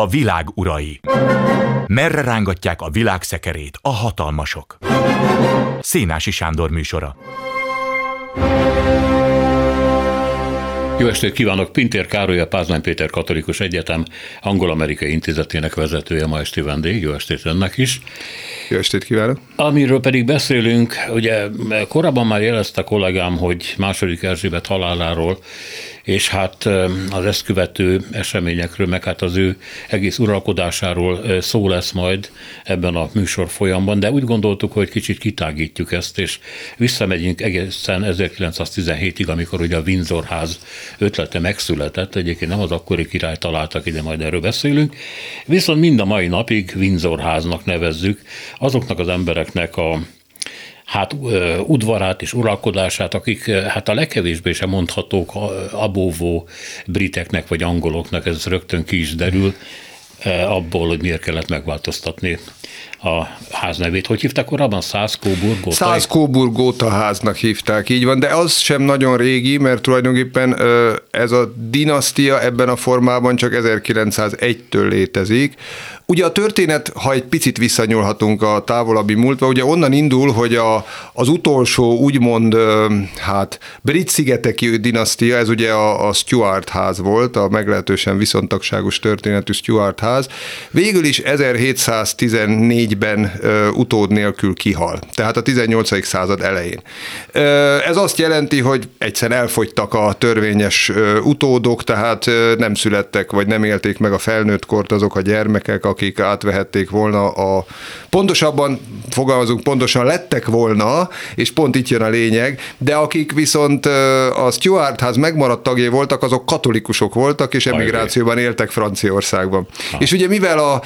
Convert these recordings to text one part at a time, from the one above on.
A világ urai. Merre rángatják a világ szekerét a hatalmasok? Szénási Sándor műsora. Jó estét kívánok! Pintér Károly, a Pázmány Péter Katolikus Egyetem Angol-Amerikai Intézetének vezetője, ma esti vendég. Jó estét önnek is! Jó estét kívánok! Amiről pedig beszélünk, ugye korábban már jelezte kollégám, hogy második Erzsébet haláláról és hát az ezt követő eseményekről, meg hát az ő egész uralkodásáról szó lesz majd ebben a műsor folyamban, de úgy gondoltuk, hogy kicsit kitágítjuk ezt, és visszamegyünk egészen 1917-ig, amikor ugye a Windsor ház ötlete megszületett, egyébként nem az akkori király találtak ide, majd erről beszélünk, viszont mind a mai napig Windsor háznak nevezzük azoknak az embereknek a hát udvarát és uralkodását, akik hát a legkevésbé sem mondhatók abóvó briteknek vagy angoloknak, ez rögtön ki is derül abból, hogy miért kellett megváltoztatni a ház nevét. Hogy hívták korábban? Száz Kóbur Góta? Száz Kóbur Góta háznak hívták, így van, de az sem nagyon régi, mert tulajdonképpen ez a dinasztia ebben a formában csak 1901-től létezik. Ugye a történet, ha egy picit visszanyúlhatunk a távolabbi múltba, ugye onnan indul, hogy a, az utolsó úgymond hát brit szigeteki dinasztia, ez ugye a, a Stuart ház volt, a meglehetősen viszontagságos történetű Stuart ház, végül is 1714-ben utód nélkül kihal, tehát a 18. század elején. Ez azt jelenti, hogy egyszer elfogytak a törvényes utódok, tehát nem születtek, vagy nem élték meg a felnőtt kort azok a gyermekek, akik átvehették volna a, pontosabban fogalmazunk, pontosan lettek volna, és pont itt jön a lényeg, de akik viszont a Stuart ház megmaradt tagjai voltak, azok katolikusok voltak, és emigrációban éltek Franciaországban. Ha. És ugye mivel a,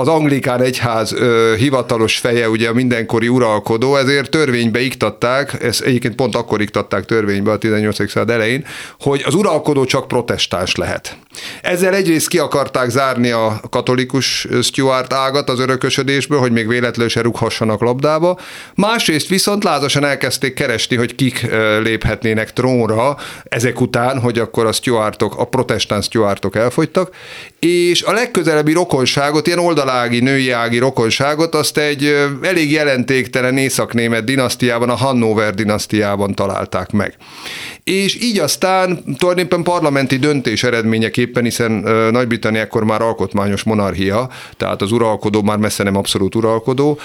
az anglikán egyház hivatalos feje ugye a mindenkori uralkodó, ezért törvénybe iktatták, ezt egyébként pont akkor iktatták törvénybe a 18. század elején, hogy az uralkodó csak protestáns lehet. Ezzel egyrészt ki akarták zárni a katolikus Stuart ágat az örökösödésből, hogy még véletlenül se rúghassanak labdába. Másrészt viszont lázasan elkezdték keresni, hogy kik léphetnének trónra ezek után, hogy akkor a Stuartok, a protestáns Stuartok elfogytak, és a legközelebbi rokonságot, ilyen oldalági, női ági rokonságot, azt egy elég jelentéktelen északnémet dinasztiában, a Hannover dinasztiában találták meg. És így aztán tulajdonképpen parlamenti döntés eredményeképpen, hiszen Nagy-Britannia ekkor már alkotmányos monarchia, tehát az uralkodó már messze nem abszolút uralkodó.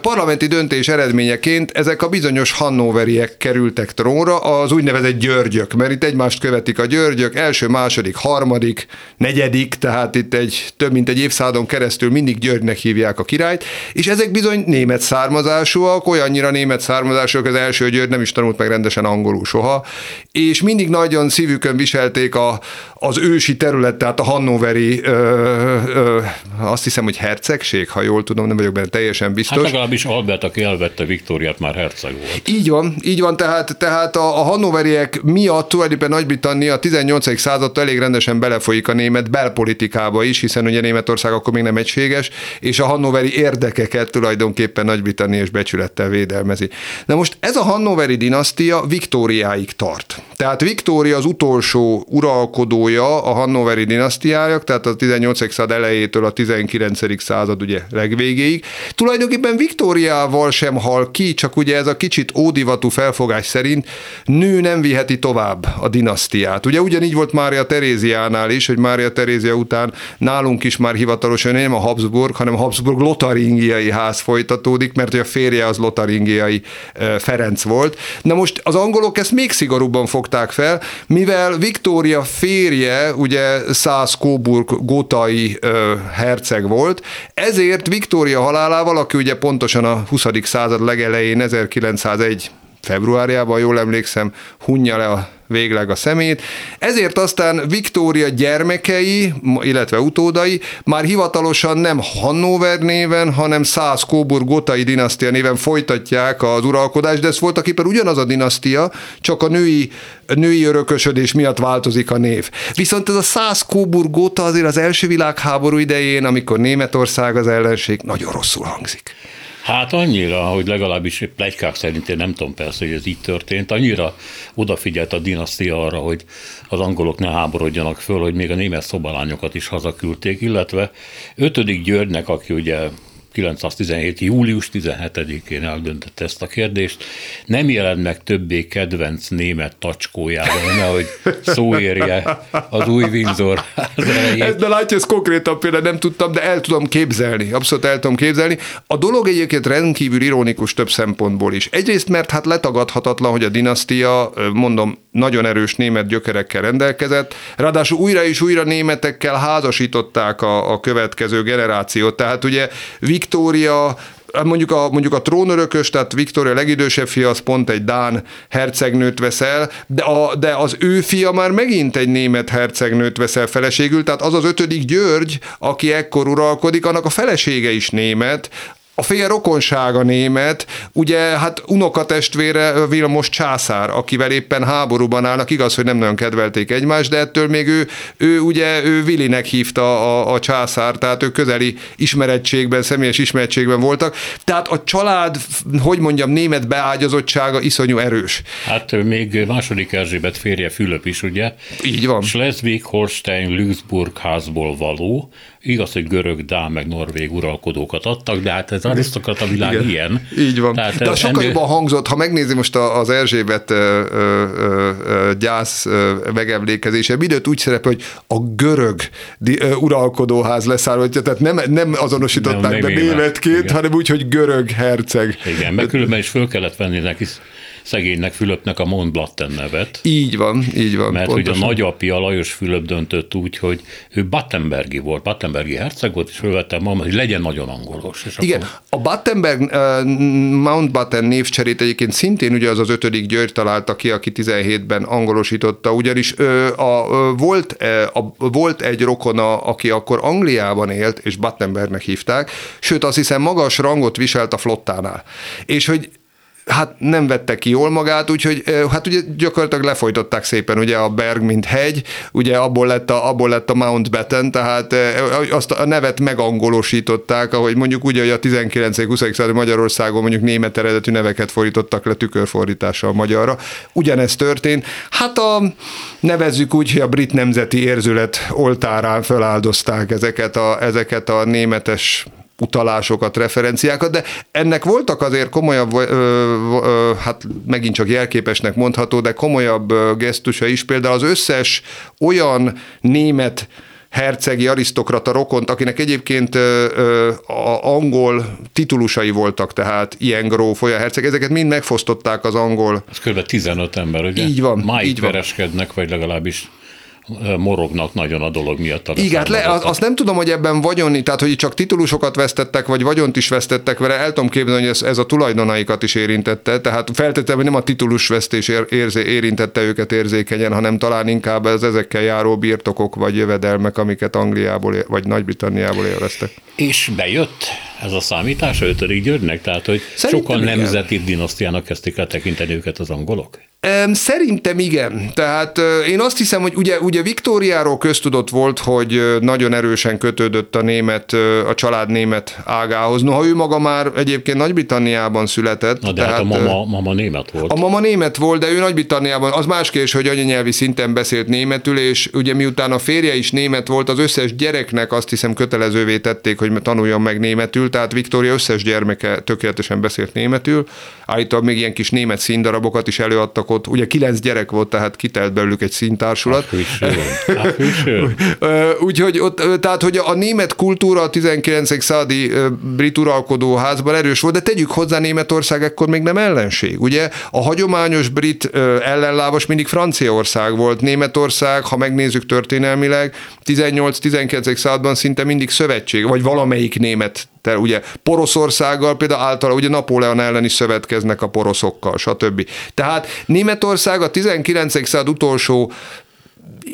Parlamenti döntés eredményeként ezek a bizonyos Hannoveriek kerültek trónra, az úgynevezett györgyök, mert itt egymást követik a györgyök, első, második, harmadik, negyedik, tehát itt egy több mint egy évszázadon keresztül mindig Györgynek hívják a királyt, és ezek bizony német származásúak, olyannyira német származásúak, az első György nem is tanult meg rendesen angolul soha, és mindig nagyon szívükön viselték a, az ősi terület, tehát a Hannoveri, ö, ö, azt hiszem, hogy hercegség, ha jól tudom, nem vagyok benne teljesen biztos. Hát legalábbis Albert, aki elvette Viktóriát, már herceg volt. Így van, így van, tehát, tehát a, a Hannoveriek miatt tulajdonképpen Nagy-Britannia a 18. századtól elég rendesen belefolyik a német belpolitikába is, hiszen ugye Németország akkor még nem egységes, és a hannoveri érdekeket tulajdonképpen Nagy-Britannia és becsülettel védelmezi. De most ez a hannoveri dinasztia Viktóriáig tart. Tehát Viktória az utolsó uralkodója a hannoveri dinasztiája, tehát a 18. század elejétől a 19. század ugye legvégéig. Tulajdonképpen Viktóriával sem hal ki, csak ugye ez a kicsit ódivatú felfogás szerint nő nem viheti tovább a dinasztiát. Ugye ugyanígy volt Mária Teréziánál is, hogy Mária Terézia után nálunk is már hivatalosan nem a Habsburg, hanem a Habsburg lotaringiai ház folytatódik, mert a férje az lotaringiai Ferenc volt. Na most az angolok ezt még szigorúbban fogták fel, mivel Viktória férje ugye Szász Coburg gótai herceg volt, ezért Viktória halálával, aki ugye pontosan a 20. század legelején 1901 februárjában, jól emlékszem, hunja le a végleg a szemét. Ezért aztán Viktória gyermekei, illetve utódai már hivatalosan nem Hannover néven, hanem Száz Kóbur Gotai dinasztia néven folytatják az uralkodást, de ez voltak éppen ugyanaz a dinasztia, csak a női, női örökösödés miatt változik a név. Viszont ez a Száz Kóbur Gota azért az első világháború idején, amikor Németország az ellenség, nagyon rosszul hangzik. Hát annyira, hogy legalábbis plegykák szerint, én nem tudom persze, hogy ez így történt, annyira odafigyelt a dinasztia arra, hogy az angolok ne háborodjanak föl, hogy még a német szobalányokat is hazaküldték, illetve 5. Györgynek, aki ugye 1917. július 17-én eldöntette ezt a kérdést. Nem jelent meg többé kedvenc német tacskójában, nehogy szó érje az új Windsor Ez, de látja, ez konkrétan például nem tudtam, de el tudom képzelni, abszolút el tudom képzelni. A dolog egyébként rendkívül ironikus több szempontból is. Egyrészt, mert hát letagadhatatlan, hogy a dinasztia, mondom, nagyon erős német gyökerekkel rendelkezett, ráadásul újra és újra németekkel házasították a, a következő generációt. Tehát ugye Viktória mondjuk a, mondjuk a trónörökös, tehát Viktória legidősebb fia, az pont egy Dán hercegnőt veszel, de, a, de az ő fia már megint egy német hercegnőt veszel feleségül, tehát az az ötödik György, aki ekkor uralkodik, annak a felesége is német, a fél rokonsága német, ugye hát unokatestvére Vilmos császár, akivel éppen háborúban állnak, igaz, hogy nem nagyon kedvelték egymást, de ettől még ő, ő ugye ő Vilinek hívta a, a császár, tehát ők közeli ismerettségben, személyes ismerettségben voltak. Tehát a család, hogy mondjam, német beágyazottsága iszonyú erős. Hát még második Erzsébet férje Fülöp is, ugye? Így van. Schleswig, Holstein, Lüxburg házból való, Igaz, hogy görög, dán, meg norvég uralkodókat adtak, de hát ez arisztokrata világ Igen, ilyen. Így van. Tehát de sokkal ennél... jobban hangzott, ha megnézi most az Erzsébet ö, ö, ö, gyász megemlékezése, időt úgy szerepel, hogy a görög uralkodóház leszáll, tehát nem, nem azonosították nem, be németként, hanem úgy, hogy görög herceg. Igen, meg különben is föl kellett venni neki szegénynek Fülöpnek a Mont Blatten nevet. Így van, így van. Mert pontosan. hogy a nagyapja Lajos Fülöp döntött úgy, hogy ő Battenbergi volt, Battenbergi herceg volt, és fölvettem magam, hogy legyen nagyon angolos. És Igen, akkor... a Battenberg uh, Mountbatten névcserét egyébként szintén ugye az az ötödik György találta ki, aki 17-ben angolosította, ugyanis uh, a, uh, volt, uh, a, volt egy rokona, aki akkor Angliában élt, és Battenbergnek hívták, sőt azt hiszem magas rangot viselt a flottánál. És hogy hát nem vette ki jól magát, úgyhogy hát ugye gyakorlatilag lefolytották szépen ugye a Berg, mint hegy, ugye abból lett a, abból lett a Mountbatten, tehát azt a nevet megangolosították, ahogy mondjuk ugye, hogy a 19-20. század Magyarországon mondjuk német eredetű neveket fordítottak le tükörfordítással magyarra. Ugyanezt történt. Hát a, nevezzük úgy, hogy a brit nemzeti érzület oltárán feláldozták ezeket a, ezeket a németes utalásokat, referenciákat, de ennek voltak azért komolyabb, ö, ö, hát megint csak jelképesnek mondható, de komolyabb gesztusa is. Például az összes olyan német hercegi arisztokrata rokont, akinek egyébként ö, ö, a angol titulusai voltak, tehát ilyen gróf, olyan herceg, ezeket mind megfosztották az angol. Ez kb. 15 ember, ugye? Így van. Máig így vereskednek, vagy legalábbis morognak nagyon a dolog miatt. Igen, le, azt nem tudom, hogy ebben vagyon, tehát hogy csak titulusokat vesztettek, vagy vagyont is vesztettek vele, el tudom képzelni, hogy ez, ez a tulajdonaikat is érintette, tehát feltétlenül nem a titulusvesztés ér, érzé, érintette őket érzékenyen, hanem talán inkább az ezekkel járó birtokok vagy jövedelmek, amiket Angliából vagy Nagy-Britanniából élveztek. És bejött ez a számítás a ötödik Györgynek? Tehát, hogy Szerintem sokan nemzeti dinasztiának kezdték el tekinteni őket az angolok? Szerintem igen. Tehát én azt hiszem, hogy ugye, ugye Viktóriáról köztudott volt, hogy nagyon erősen kötődött a német, a család német ágához. Noha ő maga már egyébként Nagy-Britanniában született. Na de tehát, hát a mama, mama német volt. A mama német volt, de ő Nagy-Britanniában, az más kérdés, hogy anyanyelvi szinten beszélt németül, és ugye miután a férje is német volt, az összes gyereknek azt hiszem kötelezővé tették, hogy tanuljon meg németül, tehát Viktória összes gyermeke tökéletesen beszélt németül. Állítólag még ilyen kis német színdarabokat is előadtak ott, ugye kilenc gyerek volt, tehát kitelt belőlük egy színtársulat. Úgyhogy ott, tehát, hogy a német kultúra a 19. századi brit uralkodóházban erős volt, de tegyük hozzá Németország ekkor még nem ellenség. Ugye a hagyományos brit ellenlábas mindig Franciaország volt, Németország, ha megnézzük történelmileg, 18-19. században szinte mindig szövetség, vagy valamelyik német te ugye Poroszországgal például általában ugye Napóleon ellen is szövetkeznek a poroszokkal, stb. Tehát Németország a 19. század utolsó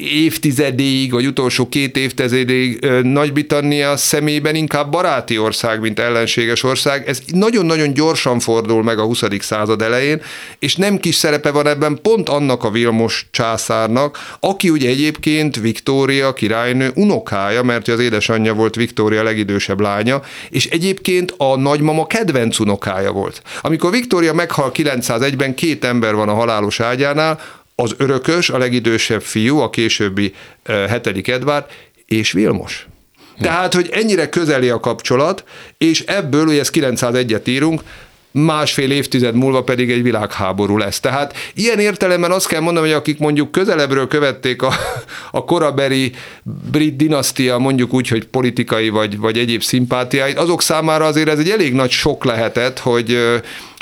évtizedig, vagy utolsó két évtizedig Nagy-Britannia szemében inkább baráti ország, mint ellenséges ország. Ez nagyon-nagyon gyorsan fordul meg a 20. század elején, és nem kis szerepe van ebben pont annak a Vilmos császárnak, aki ugye egyébként Viktória királynő unokája, mert az édesanyja volt Viktória legidősebb lánya, és egyébként a nagymama kedvenc unokája volt. Amikor Viktória meghal 901-ben, két ember van a halálos ágyánál, az örökös, a legidősebb fiú, a későbbi hetedik Edvard, és Vilmos. Tehát, hogy ennyire közeli a kapcsolat, és ebből, ugye ezt 901-et írunk, másfél évtized múlva pedig egy világháború lesz. Tehát ilyen értelemben azt kell mondanom, hogy akik mondjuk közelebbről követték a, a korabeli brit dinasztia, mondjuk úgy, hogy politikai vagy, vagy egyéb szimpátiáit, azok számára azért ez egy elég nagy sok lehetett, hogy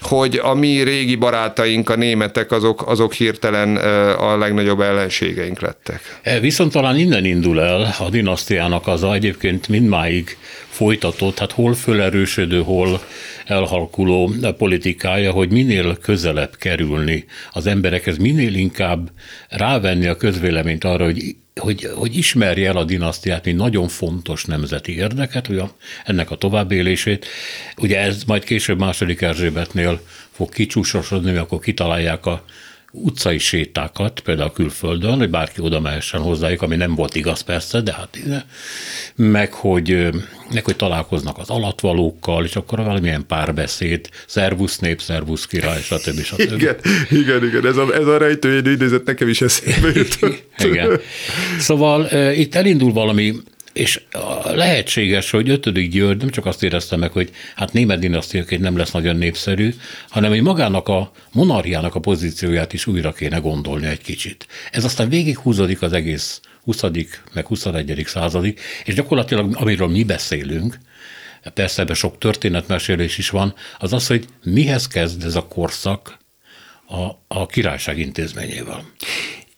hogy a mi régi barátaink, a németek, azok, azok hirtelen a legnagyobb ellenségeink lettek. E, viszont talán innen indul el a dinasztiának az a egyébként mindmáig folytatott, hát hol fölerősödő, hol elhalkuló politikája, hogy minél közelebb kerülni az emberekhez, minél inkább rávenni a közvéleményt arra, hogy hogy, hogy ismerje el a dinasztiát, mint nagyon fontos nemzeti érdeket, ugye ennek a továbbélését. Ugye ez majd később második Erzsébetnél fog kicsúsosodni, akkor kitalálják a utcai sétákat, például külföldön, hogy bárki oda mehessen hozzájuk, ami nem volt igaz persze, de hát meg hogy, meg hogy találkoznak az alatvalókkal, és akkor valamilyen párbeszéd, szervusz nép, szervusz király, stb. stb. Igen, igen, igen, ez a, ez a rejtőjén idézet nekem is eszembe jutott. igen. Szóval itt elindul valami és lehetséges, hogy ötödik György nem csak azt érezte meg, hogy hát német dinasztiaként nem lesz nagyon népszerű, hanem hogy magának a monarchiának a pozícióját is újra kéne gondolni egy kicsit. Ez aztán végighúzódik az egész 20. meg 21. századig, és gyakorlatilag amiről mi beszélünk, persze ebben sok történetmesélés is van, az az, hogy mihez kezd ez a korszak a, a királyság intézményével.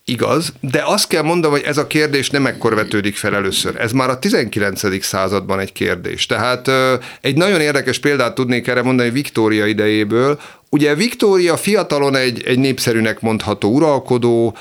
Igaz, de azt kell mondanom, hogy ez a kérdés nem ekkor vetődik fel először. Ez már a 19. században egy kérdés. Tehát egy nagyon érdekes példát tudnék erre mondani Viktória idejéből. Ugye Viktória fiatalon egy, egy népszerűnek mondható uralkodó,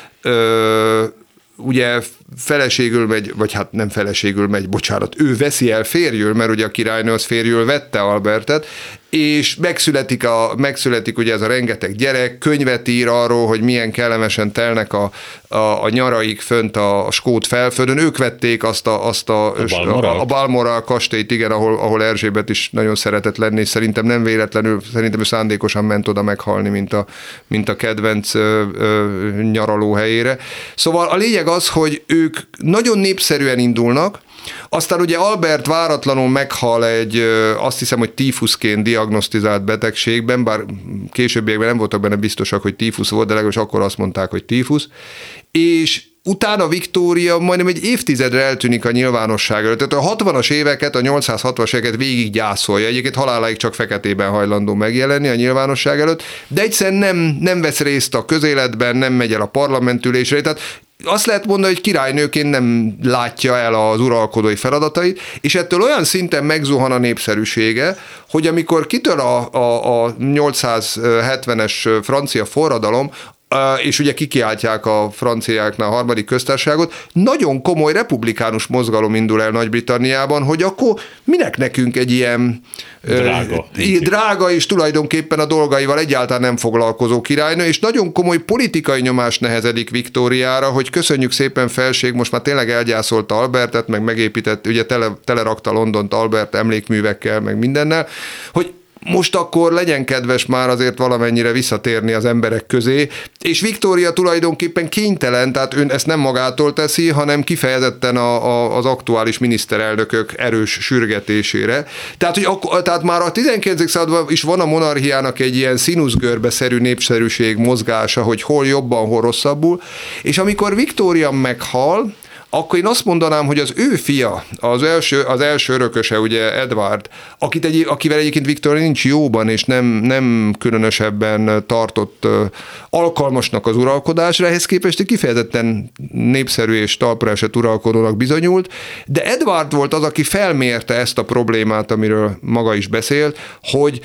ugye feleségül megy, vagy hát nem feleségül megy, bocsánat, ő veszi el férjül, mert ugye a királynő az férjül vette Albertet, és megszületik, a, megszületik ugye ez a rengeteg gyerek, könyvet ír arról, hogy milyen kellemesen telnek a, a, a nyaraik fönt a, a Skót felföldön. Ők vették azt a, azt a, a, Balmoral. a, a Balmoral kastélyt, igen, ahol, ahol Erzsébet is nagyon szeretett lenni, és szerintem nem véletlenül, szerintem ő szándékosan ment oda meghalni, mint a, mint a kedvenc ö, ö, nyaraló helyére. Szóval a lényeg az, hogy ők nagyon népszerűen indulnak, aztán ugye Albert váratlanul meghal egy, azt hiszem, hogy tífuszként diagnosztizált betegségben, bár későbbiekben nem voltak benne biztosak, hogy tífusz volt, de legalábbis akkor azt mondták, hogy tífusz, és utána Viktória majdnem egy évtizedre eltűnik a nyilvánosság előtt. Tehát a 60-as éveket, a 860-as éveket végig gyászolja. Egyébként haláláig csak feketében hajlandó megjelenni a nyilvánosság előtt, de egyszerűen nem, nem vesz részt a közéletben, nem megy el a parlamentülésre. Tehát azt lehet mondani, hogy királynőként nem látja el az uralkodói feladatait, és ettől olyan szinten megzuhan a népszerűsége, hogy amikor kitör a, a, a 870-es francia forradalom, és ugye kikiáltják a franciáknál a harmadik köztársaságot, nagyon komoly republikánus mozgalom indul el Nagy-Britanniában, hogy akkor minek nekünk egy ilyen drága, drága és tulajdonképpen a dolgaival egyáltalán nem foglalkozó királynő, és nagyon komoly politikai nyomás nehezedik Viktóriára, hogy köszönjük szépen felség, most már tényleg elgyászolta Albertet, meg megépített, ugye tele, telerakta Londont Albert emlékművekkel, meg mindennel, hogy most akkor legyen kedves már azért valamennyire visszatérni az emberek közé, és Viktória tulajdonképpen kénytelen, tehát ön ezt nem magától teszi, hanem kifejezetten a, a, az aktuális miniszterelnökök erős sürgetésére. Tehát, hogy tehát már a 19. században is van a monarchiának egy ilyen színuszgörbeszerű népszerűség mozgása, hogy hol jobban, hol rosszabbul, és amikor Viktória meghal, akkor én azt mondanám, hogy az ő fia, az első, az első örököse, ugye Edward, akit egy, akivel egyébként Viktor nincs jóban, és nem, nem különösebben tartott alkalmasnak az uralkodásra, ehhez képest egy kifejezetten népszerű és talpra esett uralkodónak bizonyult, de Edward volt az, aki felmérte ezt a problémát, amiről maga is beszélt, hogy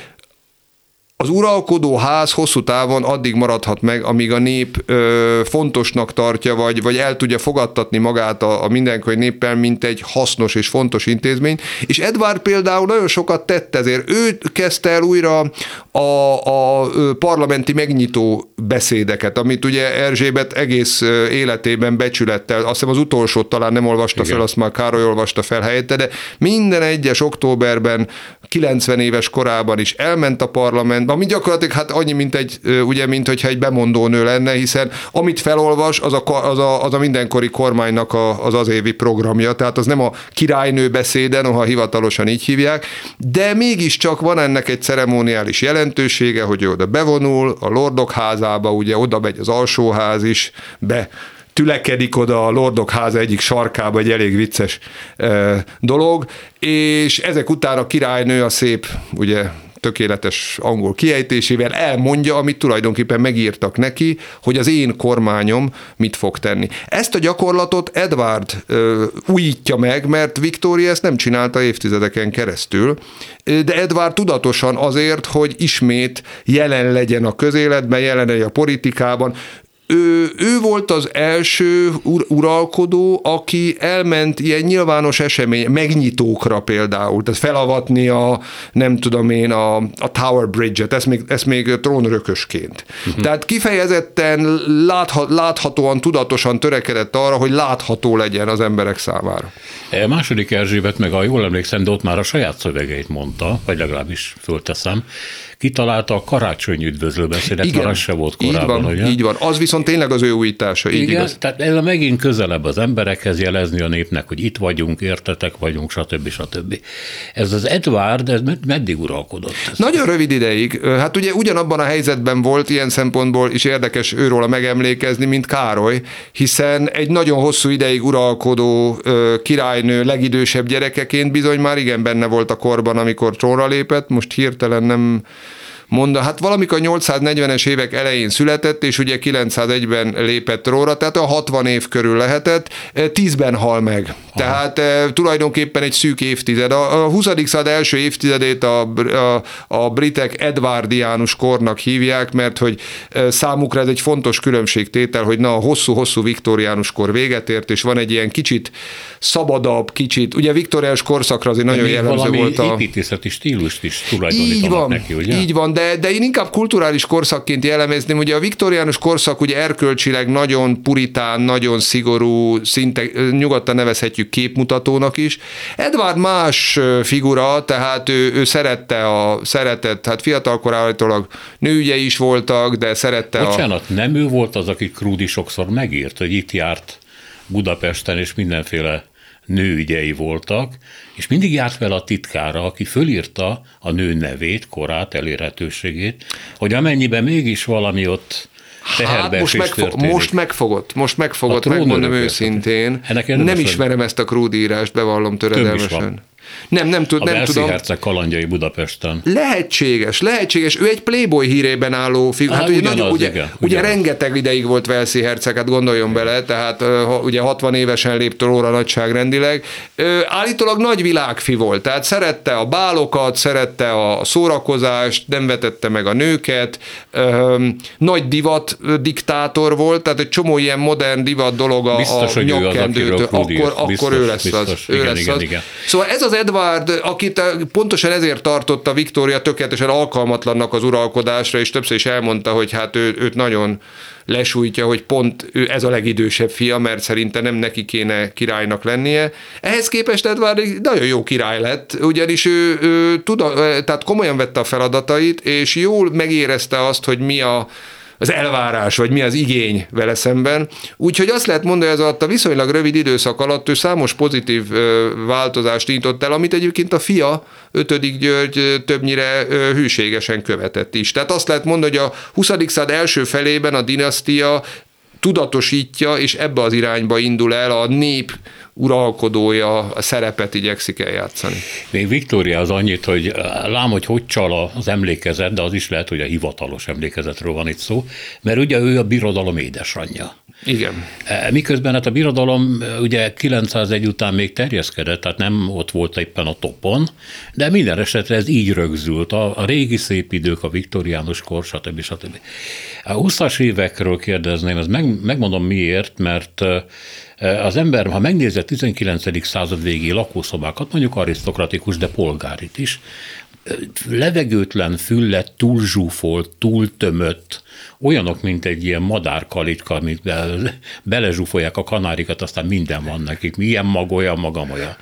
az uralkodó ház hosszú távon addig maradhat meg, amíg a nép ö, fontosnak tartja, vagy, vagy el tudja fogadtatni magát a, a mindenkori néppel, mint egy hasznos és fontos intézmény. És Edward például nagyon sokat tett ezért. Ő kezdte el újra a, a parlamenti megnyitó beszédeket, amit ugye Erzsébet egész életében becsülettel, azt hiszem az utolsót talán nem olvasta Igen. fel, azt már Károly olvasta fel helyette, de minden egyes októberben 90 éves korában is elment a parlament, ami gyakorlatilag hát annyi, mint egy, ugye, mint hogyha egy bemondó nő lenne, hiszen amit felolvas, az a, az a, az a mindenkori kormánynak a, az az évi programja, tehát az nem a királynő beszéde, noha hivatalosan így hívják, de mégiscsak van ennek egy ceremoniális jelentősége, hogy oda bevonul, a lordok házába, ugye oda megy az alsóház is, be tülekedik oda a Lordok háza egyik sarkába, egy elég vicces dolog, és ezek után a királynő a szép, ugye tökéletes angol kiejtésével elmondja, amit tulajdonképpen megírtak neki, hogy az én kormányom mit fog tenni. Ezt a gyakorlatot Edward ö, újítja meg, mert Victoria ezt nem csinálta évtizedeken keresztül, de Edward tudatosan azért, hogy ismét jelen legyen a közéletben, jelen legyen a politikában, ő, ő volt az első ur, uralkodó, aki elment ilyen nyilvános esemény, megnyitókra például, tehát felavatni a, nem tudom én, a, a Tower Bridge-et, ezt még, ezt még trónörökösként. Uh-huh. Tehát kifejezetten látha, láthatóan, tudatosan törekedett arra, hogy látható legyen az emberek számára. E, második Erzsébet meg, a jól emlékszem, de ott már a saját szövegeit mondta, vagy legalábbis fölteszem, kitalálta a karácsony üdvözlőbeszédet, Igen, az se volt korábban, így van, ugye? Így van, az viszont tényleg az ő újítása. Így Igen, igaz. tehát ez a megint közelebb az emberekhez jelezni a népnek, hogy itt vagyunk, értetek vagyunk, stb. stb. Ez az Edward, ez meddig uralkodott? Ez Nagyon rövid ideig. Hát ugye ugyanabban a helyzetben volt ilyen szempontból is érdekes őróla megemlékezni, mint Károly, hiszen egy nagyon hosszú ideig uralkodó királynő legidősebb gyerekeként bizony már igen benne volt a korban, amikor trónra lépett, most hirtelen nem mondta, hát valamikor 840-es évek elején született, és ugye 901-ben lépett róra, tehát a 60 év körül lehetett, 10-ben eh, hal meg. Aha. Tehát e, tulajdonképpen egy szűk évtized. A, a 20. század első évtizedét a, a, a britek Edwardiánus kornak hívják, mert hogy e, számukra ez egy fontos különbségtétel, hogy na a hosszú-hosszú viktoriánus kor véget ért, és van egy ilyen kicsit szabadabb, kicsit, ugye viktoriánus korszakra azért nagyon jellemző volt a... építészeti stílust is tulajdonítanak így van, neki, ugye? Így van, de, de én inkább kulturális korszakként jellemezném, ugye a viktoriánus korszak ugye erkölcsileg nagyon puritán, nagyon szigorú, szinte nyugodtan nevezhetjük képmutatónak is. Edward más figura, tehát ő, ő szerette a szeretett, hát fiatalkorában nőügyei is voltak, de szerette Bocsánat, a... nem ő volt az, aki Krúdi sokszor megírt, hogy itt járt Budapesten, és mindenféle nőügyei voltak, és mindig járt vele a titkára, aki fölírta a nő nevét, korát, elérhetőségét, hogy amennyiben mégis valami ott Hát most, megfog, most megfogott, most megfogott, megmondom őszintén. Nem ismerem ezt a krúdírást, bevallom töredelmesen. Nem, nem, tud, a nem tudom. Herceg kalandjai Budapesten. Lehetséges, lehetséges. Ő egy Playboy hírében álló fiú. Hát, hát ugye, nagyon, ugye, igen, ugye rengeteg ideig volt Velszi herceg, hát gondoljon igen. bele, tehát ugye 60 évesen lép óra nagyságrendileg. Állítólag nagy világfi volt, tehát szerette a bálokat, szerette a szórakozást, nem vetette meg a nőket, nagy divat diktátor volt, tehát egy csomó ilyen modern divat dolog a, biztos, a nyakkendőtől, akkor, biztos, akkor ő lesz biztos, az. Ő igen, lesz igen, az. Igen. Szóval ez az Edward, akit pontosan ezért tartotta Viktória tökéletesen alkalmatlannak az uralkodásra, és többször is elmondta, hogy hát ő, őt nagyon lesújtja, hogy pont ő ez a legidősebb fia, mert szerinte nem neki kéne királynak lennie. Ehhez képest Edward nagyon jó király lett, ugyanis ő, ő tud, tehát komolyan vette a feladatait, és jól megérezte azt, hogy mi a az elvárás, vagy mi az igény vele szemben. Úgyhogy azt lehet mondani, hogy ez alatt a viszonylag rövid időszak alatt ő számos pozitív változást intott el, amit egyébként a fia, 5. György többnyire hűségesen követett is. Tehát azt lehet mondani, hogy a 20. század első felében a dinasztia tudatosítja, és ebbe az irányba indul el a nép uralkodója a szerepet igyekszik eljátszani. Még Viktória az annyit, hogy lám, hogy hogy csal az emlékezet, de az is lehet, hogy a hivatalos emlékezetről van itt szó, mert ugye ő a birodalom édesanyja. Igen. Miközben hát a birodalom ugye 901 után még terjeszkedett, tehát nem ott volt éppen a topon, de minden esetre ez így rögzült. A, a régi szép idők, a viktoriánus kor, stb. stb. A 20-as évekről kérdezném, ez meg, megmondom miért, mert az ember, ha megnézi a 19. század végi lakószobákat, mondjuk arisztokratikus, de polgárit is, levegőtlen, füllet, túl zsúfolt, túl tömött, olyanok, mint egy ilyen madárkalitka, amit be, belezsúfolják a kanárikat, aztán minden van nekik, milyen mag, olyan magam, olyan.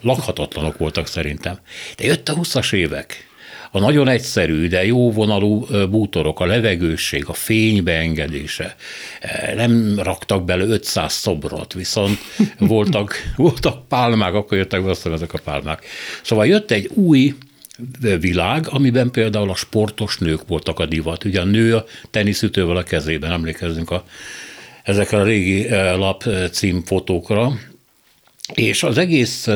Lakhatatlanok voltak szerintem. De jött a 20-as évek, a nagyon egyszerű, de jó vonalú bútorok, a levegősség, a fény beengedése. Nem raktak bele 500 szobrot, viszont voltak, voltak pálmák, akkor jöttek be ezek a pálmák. Szóval jött egy új világ, amiben például a sportos nők voltak a divat. Ugye a nő a teniszütővel a kezében, emlékezzünk a, ezekre a régi lap címfotókra, és az egész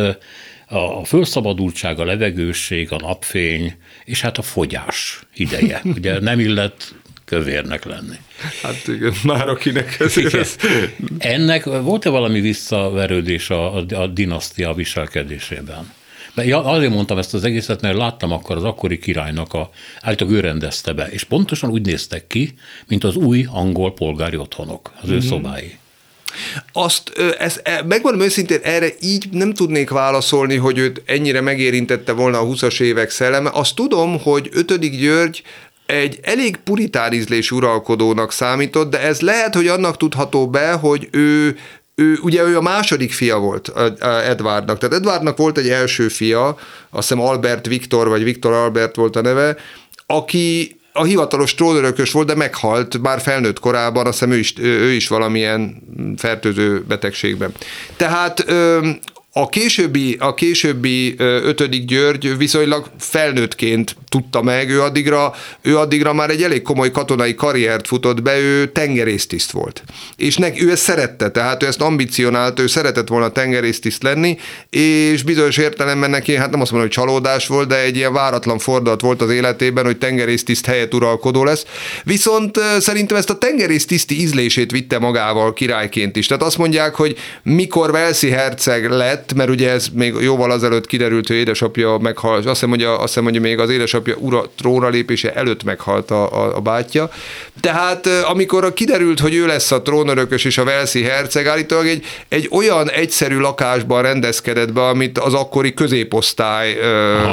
a felszabadultság, a levegőség, a napfény, és hát a fogyás ideje. Ugye nem illet kövérnek lenni. Hát igen, már akinek ez, ez... Ennek volt-e valami visszaverődés a, a, a dinasztia viselkedésében? Ja, azért mondtam ezt az egészet, mert láttam akkor az akkori királynak, a, állítólag ő rendezte be, és pontosan úgy néztek ki, mint az új angol polgári otthonok, az ő mm-hmm. szobái. Azt, ez, e, megmondom őszintén, erre így nem tudnék válaszolni, hogy őt ennyire megérintette volna a 20-as évek szelleme. Azt tudom, hogy 5. György egy elég puritán ízlés uralkodónak számított, de ez lehet, hogy annak tudható be, hogy ő ő, ugye ő a második fia volt Edwardnak, tehát Edwardnak volt egy első fia, azt hiszem Albert Viktor, vagy Viktor Albert volt a neve, aki a hivatalos trónörökös volt, de meghalt már felnőtt korában, azt hiszem ő is, ő is valamilyen fertőző betegségben. Tehát a későbbi, a későbbi ötödik György viszonylag felnőttként tudta meg, ő addigra, ő addigra már egy elég komoly katonai karriert futott be, ő tengerésztiszt volt. És neki, ő ezt szerette, tehát ő ezt ambicionált, ő szeretett volna tengerésztiszt lenni, és bizonyos értelemben neki, hát nem azt mondom, hogy csalódás volt, de egy ilyen váratlan fordulat volt az életében, hogy tengerésztiszt helyett uralkodó lesz. Viszont szerintem ezt a tengerésztiszti ízlését vitte magával királyként is. Tehát azt mondják, hogy mikor Velszi herceg lett, lett, mert ugye ez még jóval azelőtt kiderült, hogy édesapja meghalt, azt hiszem, hogy, a, azt hiszem, hogy még az édesapja ura trónra lépése előtt meghalt a, a, a bátyja. Tehát amikor kiderült, hogy ő lesz a trónörökös és a Velszi herceg, állítólag egy, egy olyan egyszerű lakásban rendezkedett be, amit az akkori középosztály ö,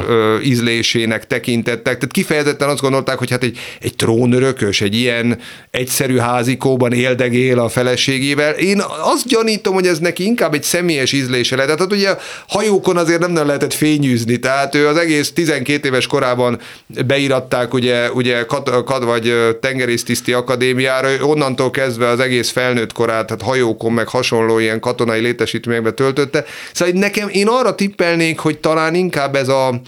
ö, ízlésének tekintettek. Tehát kifejezetten azt gondolták, hogy hát egy, egy trónörökös, egy ilyen egyszerű házikóban éldegél a feleségével. Én azt gyanítom, hogy ez neki inkább egy személyes ízlése lett. Tehát ugye hajókon azért nem, nem lehetett fényűzni, tehát ő az egész 12 éves korában beiratták ugye, ugye kad, kad vagy tengerésztiszti akadémiára, onnantól kezdve az egész felnőtt korát, tehát hajókon meg hasonló ilyen katonai létesítményekbe töltötte. Szóval nekem én arra tippelnék, hogy talán inkább ez a,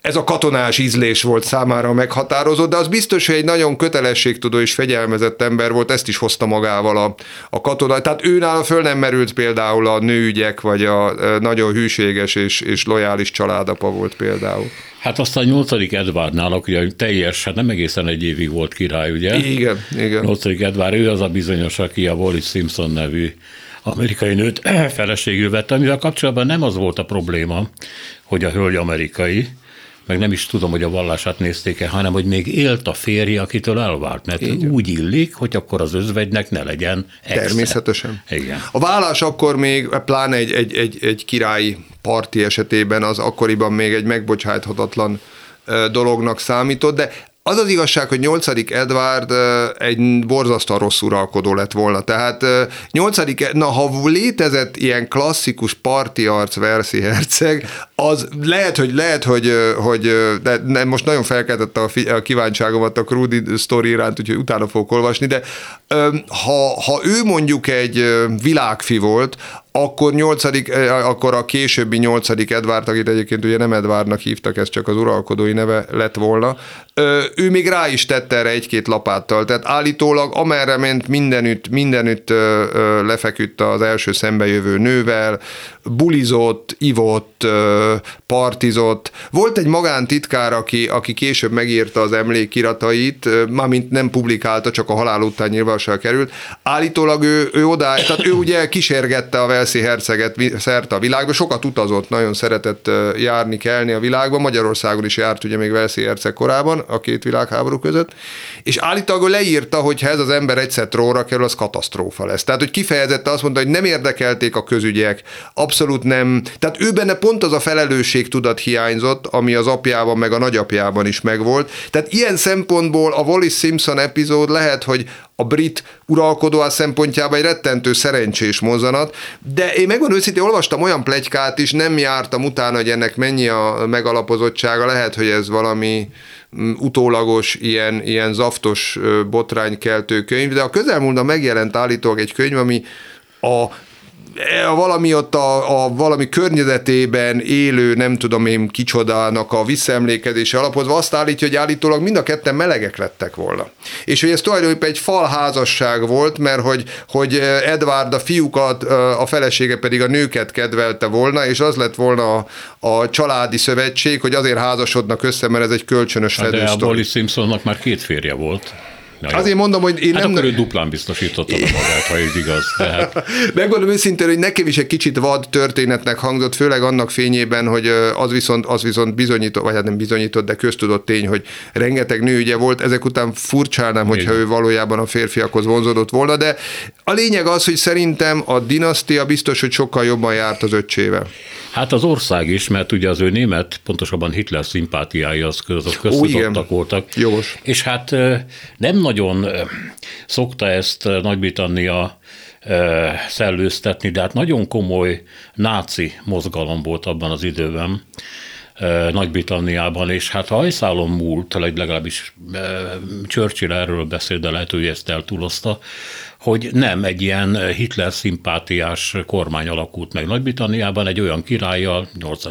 ez a katonás ízlés volt számára meghatározó, de az biztos, hogy egy nagyon kötelességtudó és fegyelmezett ember volt, ezt is hozta magával a, a katona. Tehát őnála föl nem merült például a nőügyek, vagy a nagyon hűséges és, és lojális családapa volt például. Hát azt a nyolcadik Edwardnál, aki teljes, hát nem egészen egy évig volt király, ugye? Igen, igen. Nyolcadik Edward, ő az a bizonyos, aki a Wallis Simpson nevű amerikai nőt feleségül vette, amivel kapcsolatban nem az volt a probléma, hogy a hölgy amerikai, meg nem is tudom, hogy a vallását nézték-e, hanem hogy még élt a férje, akitől elvált, mert Igen. úgy illik, hogy akkor az özvegynek ne legyen extra. Természetesen. Igen. A vállás akkor még, pláne egy, egy, egy, egy királyi parti esetében az akkoriban még egy megbocsáthatatlan dolognak számított, de az az igazság, hogy 8. Edward egy borzasztóan rossz uralkodó lett volna. Tehát 8. na ha létezett ilyen klasszikus parti arc Verszi herceg, az lehet, hogy lehet, hogy, hogy de most nagyon felkeltette a, a kíváncságomat a Krudi story iránt, úgyhogy utána fogok olvasni, de ha, ha ő mondjuk egy világfi volt, akkor nyolcadik, akkor a későbbi nyolcadik Edvard, akit egyébként ugye nem Edvardnak hívtak, ez csak az uralkodói neve lett volna, ő még rá is tette erre egy-két lapáttal, tehát állítólag amerre ment mindenütt, mindenütt lefeküdt az első szembejövő nővel, bulizott, ivott, partizott. Volt egy magántitkár, aki, aki később megírta az emlékiratait, mármint nem publikálta, csak a halál után nyilvánosságra került. Állítólag ő, ő oda, tehát ő ugye kísérgette a Velszi herceget szerte a világba, sokat utazott, nagyon szeretett járni, kelni a világban, Magyarországon is járt ugye még Velszi herceg korában, a két világháború között, és állítólag leírta, hogy ha ez az ember egyszer tróra kerül, az katasztrófa lesz. Tehát, hogy kifejezette azt mondta, hogy nem érdekelték a közügyek, abszolút nem. Tehát ő benne pont az a felelősségtudat hiányzott, ami az apjában, meg a nagyapjában is megvolt. Tehát ilyen szempontból a Wallis Simpson epizód lehet, hogy a brit uralkodó szempontjában egy rettentő szerencsés mozzanat, de én megmondom őszintén, olvastam olyan plegykát is, nem jártam utána, hogy ennek mennyi a megalapozottsága, lehet, hogy ez valami utólagos, ilyen, ilyen zaftos botránykeltő könyv, de a közelmúltban megjelent állítólag egy könyv, ami a valami ott a, a valami környezetében élő, nem tudom én kicsodának a visszaemlékezése alapozva azt állítja, hogy állítólag mind a ketten melegek lettek volna. És hogy ez tulajdonképpen egy falházasság volt, mert hogy, hogy Edward a fiúkat, a felesége pedig a nőket kedvelte volna, és az lett volna a, a családi szövetség, hogy azért házasodnak össze, mert ez egy kölcsönös. Hát de a Bolly Simpsonnak már két férje volt. Na Azért mondom, hogy én hát nem... akkor ő duplán biztosította magát, ha ez igaz. Tehát... Megmondom őszintén, hogy nekem is egy kicsit vad történetnek hangzott, főleg annak fényében, hogy az viszont, az viszont bizonyított, vagy hát nem bizonyított, de köztudott tény, hogy rengeteg nő ugye volt, ezek után furcsálnám, hogyha ő valójában a férfiakhoz vonzódott volna, de a lényeg az, hogy szerintem a dinasztia biztos, hogy sokkal jobban járt az öccsével. Hát az ország is, mert ugye az ő német, pontosabban Hitler szimpátiái az, azok köztudottak voltak. Jogos. És hát nem nagyon szokta ezt Nagy-Britannia szellőztetni, de hát nagyon komoly náci mozgalom volt abban az időben. Nagy-Britanniában, és hát hajszálon múlt, legalábbis Churchill erről beszél, de lehet, hogy ezt eltúlozta, hogy nem egy ilyen Hitler szimpátiás kormány alakult meg Nagy-Britanniában, egy olyan királlyal, 8.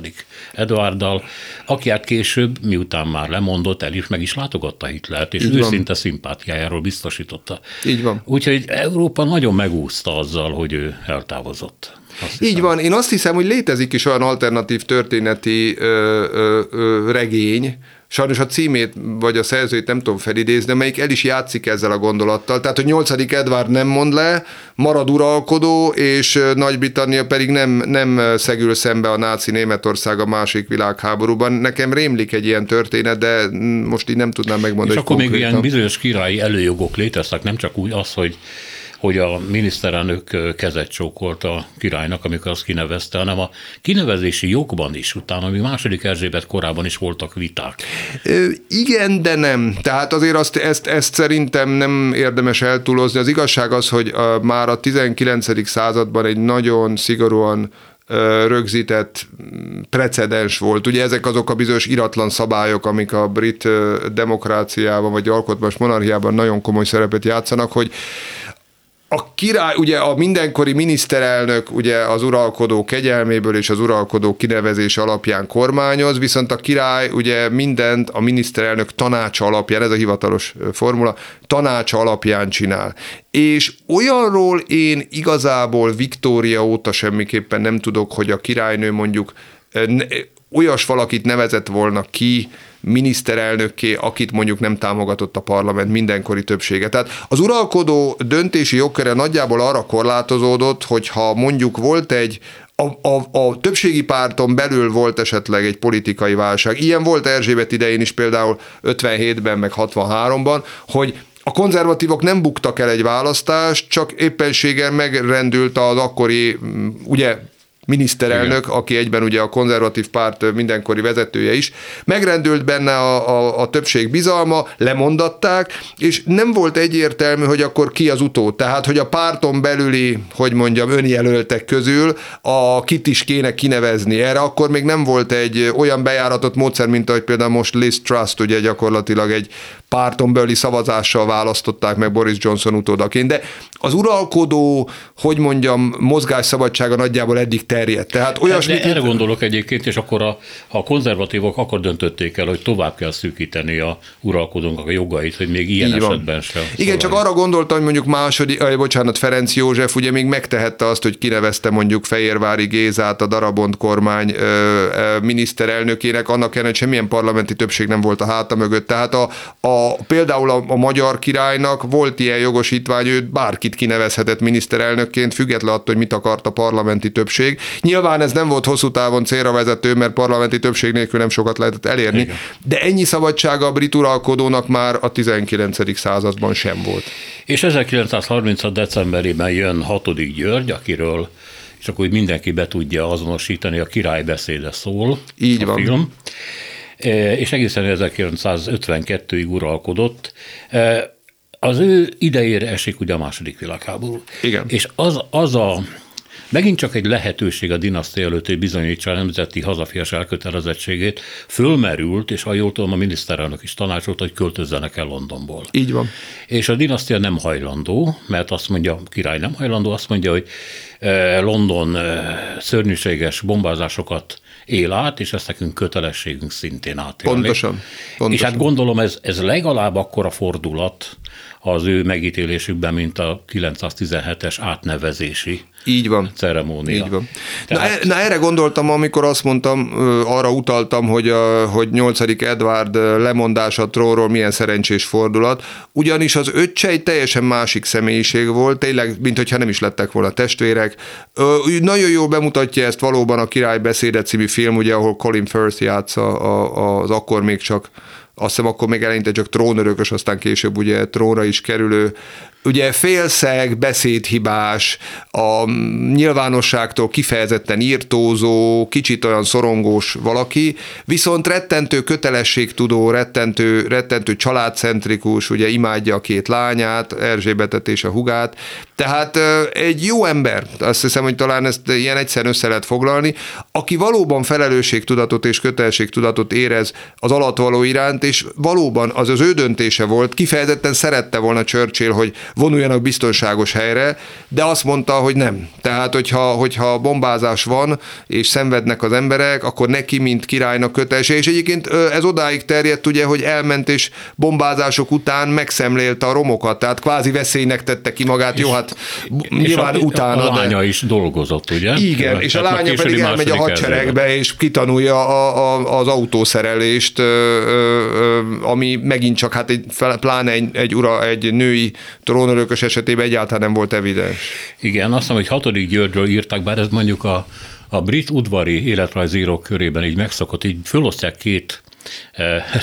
Eduarddal, aki hát később, miután már lemondott, el is meg is látogatta Hitlert, és Így őszinte van. szimpátiájáról biztosította. Így van. Úgyhogy Európa nagyon megúszta azzal, hogy ő eltávozott. Így van, én azt hiszem, hogy létezik is olyan alternatív történeti ö, ö, ö, regény, Sajnos a címét vagy a szerzőit nem tudom felidézni, melyik el is játszik ezzel a gondolattal. Tehát, hogy 8. Edward nem mond le, marad uralkodó, és Nagy-Britannia pedig nem, nem szegül szembe a náci Németország a másik világháborúban. Nekem rémlik egy ilyen történet, de most így nem tudnám megmondani. És akkor konkrétan. még ilyen bizonyos királyi előjogok léteztek, nem csak úgy az, hogy hogy a miniszterelnök kezet csókolt a királynak, amikor azt kinevezte, hanem a kinevezési jogban is, utána még második Erzsébet korában is voltak viták. Igen, de nem. Tehát azért azt, ezt, ezt szerintem nem érdemes eltúlozni. Az igazság az, hogy a, már a 19. században egy nagyon szigorúan rögzített precedens volt. Ugye ezek azok a bizonyos iratlan szabályok, amik a brit demokráciában vagy alkotmányos monarchiában nagyon komoly szerepet játszanak, hogy a király, ugye a mindenkori miniszterelnök ugye az uralkodó kegyelméből és az uralkodó kinevezés alapján kormányoz, viszont a király ugye mindent a miniszterelnök tanácsa alapján, ez a hivatalos formula, tanácsa alapján csinál. És olyanról én igazából Viktória óta semmiképpen nem tudok, hogy a királynő mondjuk olyas valakit nevezett volna ki, miniszterelnökké, akit mondjuk nem támogatott a parlament mindenkori többsége. Tehát az uralkodó döntési jogköre nagyjából arra korlátozódott, hogy ha mondjuk volt egy a, a, a többségi párton belül volt esetleg egy politikai válság. Ilyen volt Erzsébet idején is például 57-ben, meg 63-ban, hogy a konzervatívok nem buktak el egy választást, csak éppenséggel megrendült az akkori, ugye miniszterelnök, Igen. aki egyben ugye a konzervatív párt mindenkori vezetője is, megrendült benne a, a, a többség bizalma, lemondatták, és nem volt egyértelmű, hogy akkor ki az utó. Tehát, hogy a párton belüli, hogy mondjam, önjelöltek közül a kit is kéne kinevezni. Erre akkor még nem volt egy olyan bejáratott módszer, mint ahogy például most Liz Trust, ugye gyakorlatilag egy párton belüli szavazással választották meg Boris Johnson utódaként, de az uralkodó, hogy mondjam, mozgásszabadsága nagyjából eddig terjedt. Tehát olyasmit... erre gondolok egyébként, és akkor a, a konzervatívok akkor döntötték el, hogy tovább kell szűkíteni a uralkodónak a jogait, hogy még ilyen Így esetben van. sem. Igen, csak arra gondoltam, hogy mondjuk második, eh, bocsánat, Ferenc József ugye még megtehette azt, hogy kinevezte mondjuk Fehérvári Gézát, a Darabont kormány ö, ö, miniszterelnökének, annak ellenére, hogy semmilyen parlamenti többség nem volt a háta mögött. Tehát a, a, például a, a magyar királynak volt ilyen jogosítvány, őt bárkit kinevezhetett miniszterelnökként, független attól, hogy mit akart a parlamenti többség. Nyilván ez nem volt hosszú távon célra vezető, mert parlamenti többség nélkül nem sokat lehetett elérni, Igen. de ennyi szabadsága a brit uralkodónak már a 19. században sem volt. És 1930. decemberében jön 6. György, akiről és akkor mindenki be tudja azonosítani, a királybeszéde szól. Így a van. Film. E, és egészen 1952-ig uralkodott. E, az ő idejére esik ugye a második világháború. Igen. És az, az a Megint csak egy lehetőség a dinasztia előtt, hogy bizonyítsa a nemzeti hazafias elkötelezettségét, fölmerült, és ha jól tudom, a miniszterelnök is tanácsolt, hogy költözzenek el Londonból. Így van. És a dinasztia nem hajlandó, mert azt mondja, a király nem hajlandó, azt mondja, hogy eh, London szörnyűséges bombázásokat él át, és ezt nekünk kötelességünk szintén átélni. Pontosan. pontosan. És hát gondolom ez, ez legalább akkora fordulat az ő megítélésükben, mint a 917-es átnevezési így van. ceremónia. Így van. Tehát... Na, na erre gondoltam, amikor azt mondtam, arra utaltam, hogy, a, hogy 8. Edward lemondása trónról milyen szerencsés fordulat, ugyanis az öccse egy teljesen másik személyiség volt, tényleg, mint hogyha nem is lettek volna testvérek. Nagyon jól bemutatja ezt valóban a Király beszéde című film, ugye, ahol Colin Firth játsza az akkor még csak azt hiszem akkor még eleinte csak trónörökös, aztán később ugye trónra is kerülő ugye félszeg, beszédhibás, a nyilvánosságtól kifejezetten írtózó, kicsit olyan szorongós valaki, viszont rettentő kötelességtudó, rettentő, rettentő családcentrikus, ugye imádja a két lányát, Erzsébetet és a hugát, tehát egy jó ember, azt hiszem, hogy talán ezt ilyen egyszerűen össze lehet foglalni, aki valóban felelősségtudatot és kötelességtudatot érez az alatvaló iránt, és valóban az az ő döntése volt, kifejezetten szerette volna Churchill, hogy vonuljanak biztonságos helyre, de azt mondta, hogy nem. Tehát, hogyha, hogyha bombázás van, és szenvednek az emberek, akkor neki, mint királynak kötelese. És egyébként ez odáig terjedt, ugye, hogy elment és bombázások után megszemlélte a romokat, tehát kvázi veszélynek tette ki magát. És, Jó, hát nyilván a, utána. A lánya de... is dolgozott, ugye? Igen, és a lánya pedig elmegy a hadseregbe, és kitanulja a, a, az autószerelést, ami megint csak hát egy, pláne egy, egy, ura, egy női trónörökös esetében egyáltalán nem volt evidens. Igen, azt hiszem, hogy hatodik Györgyről írták, bár ez mondjuk a, a brit udvari életrajzírók körében így megszokott, így fölosztják két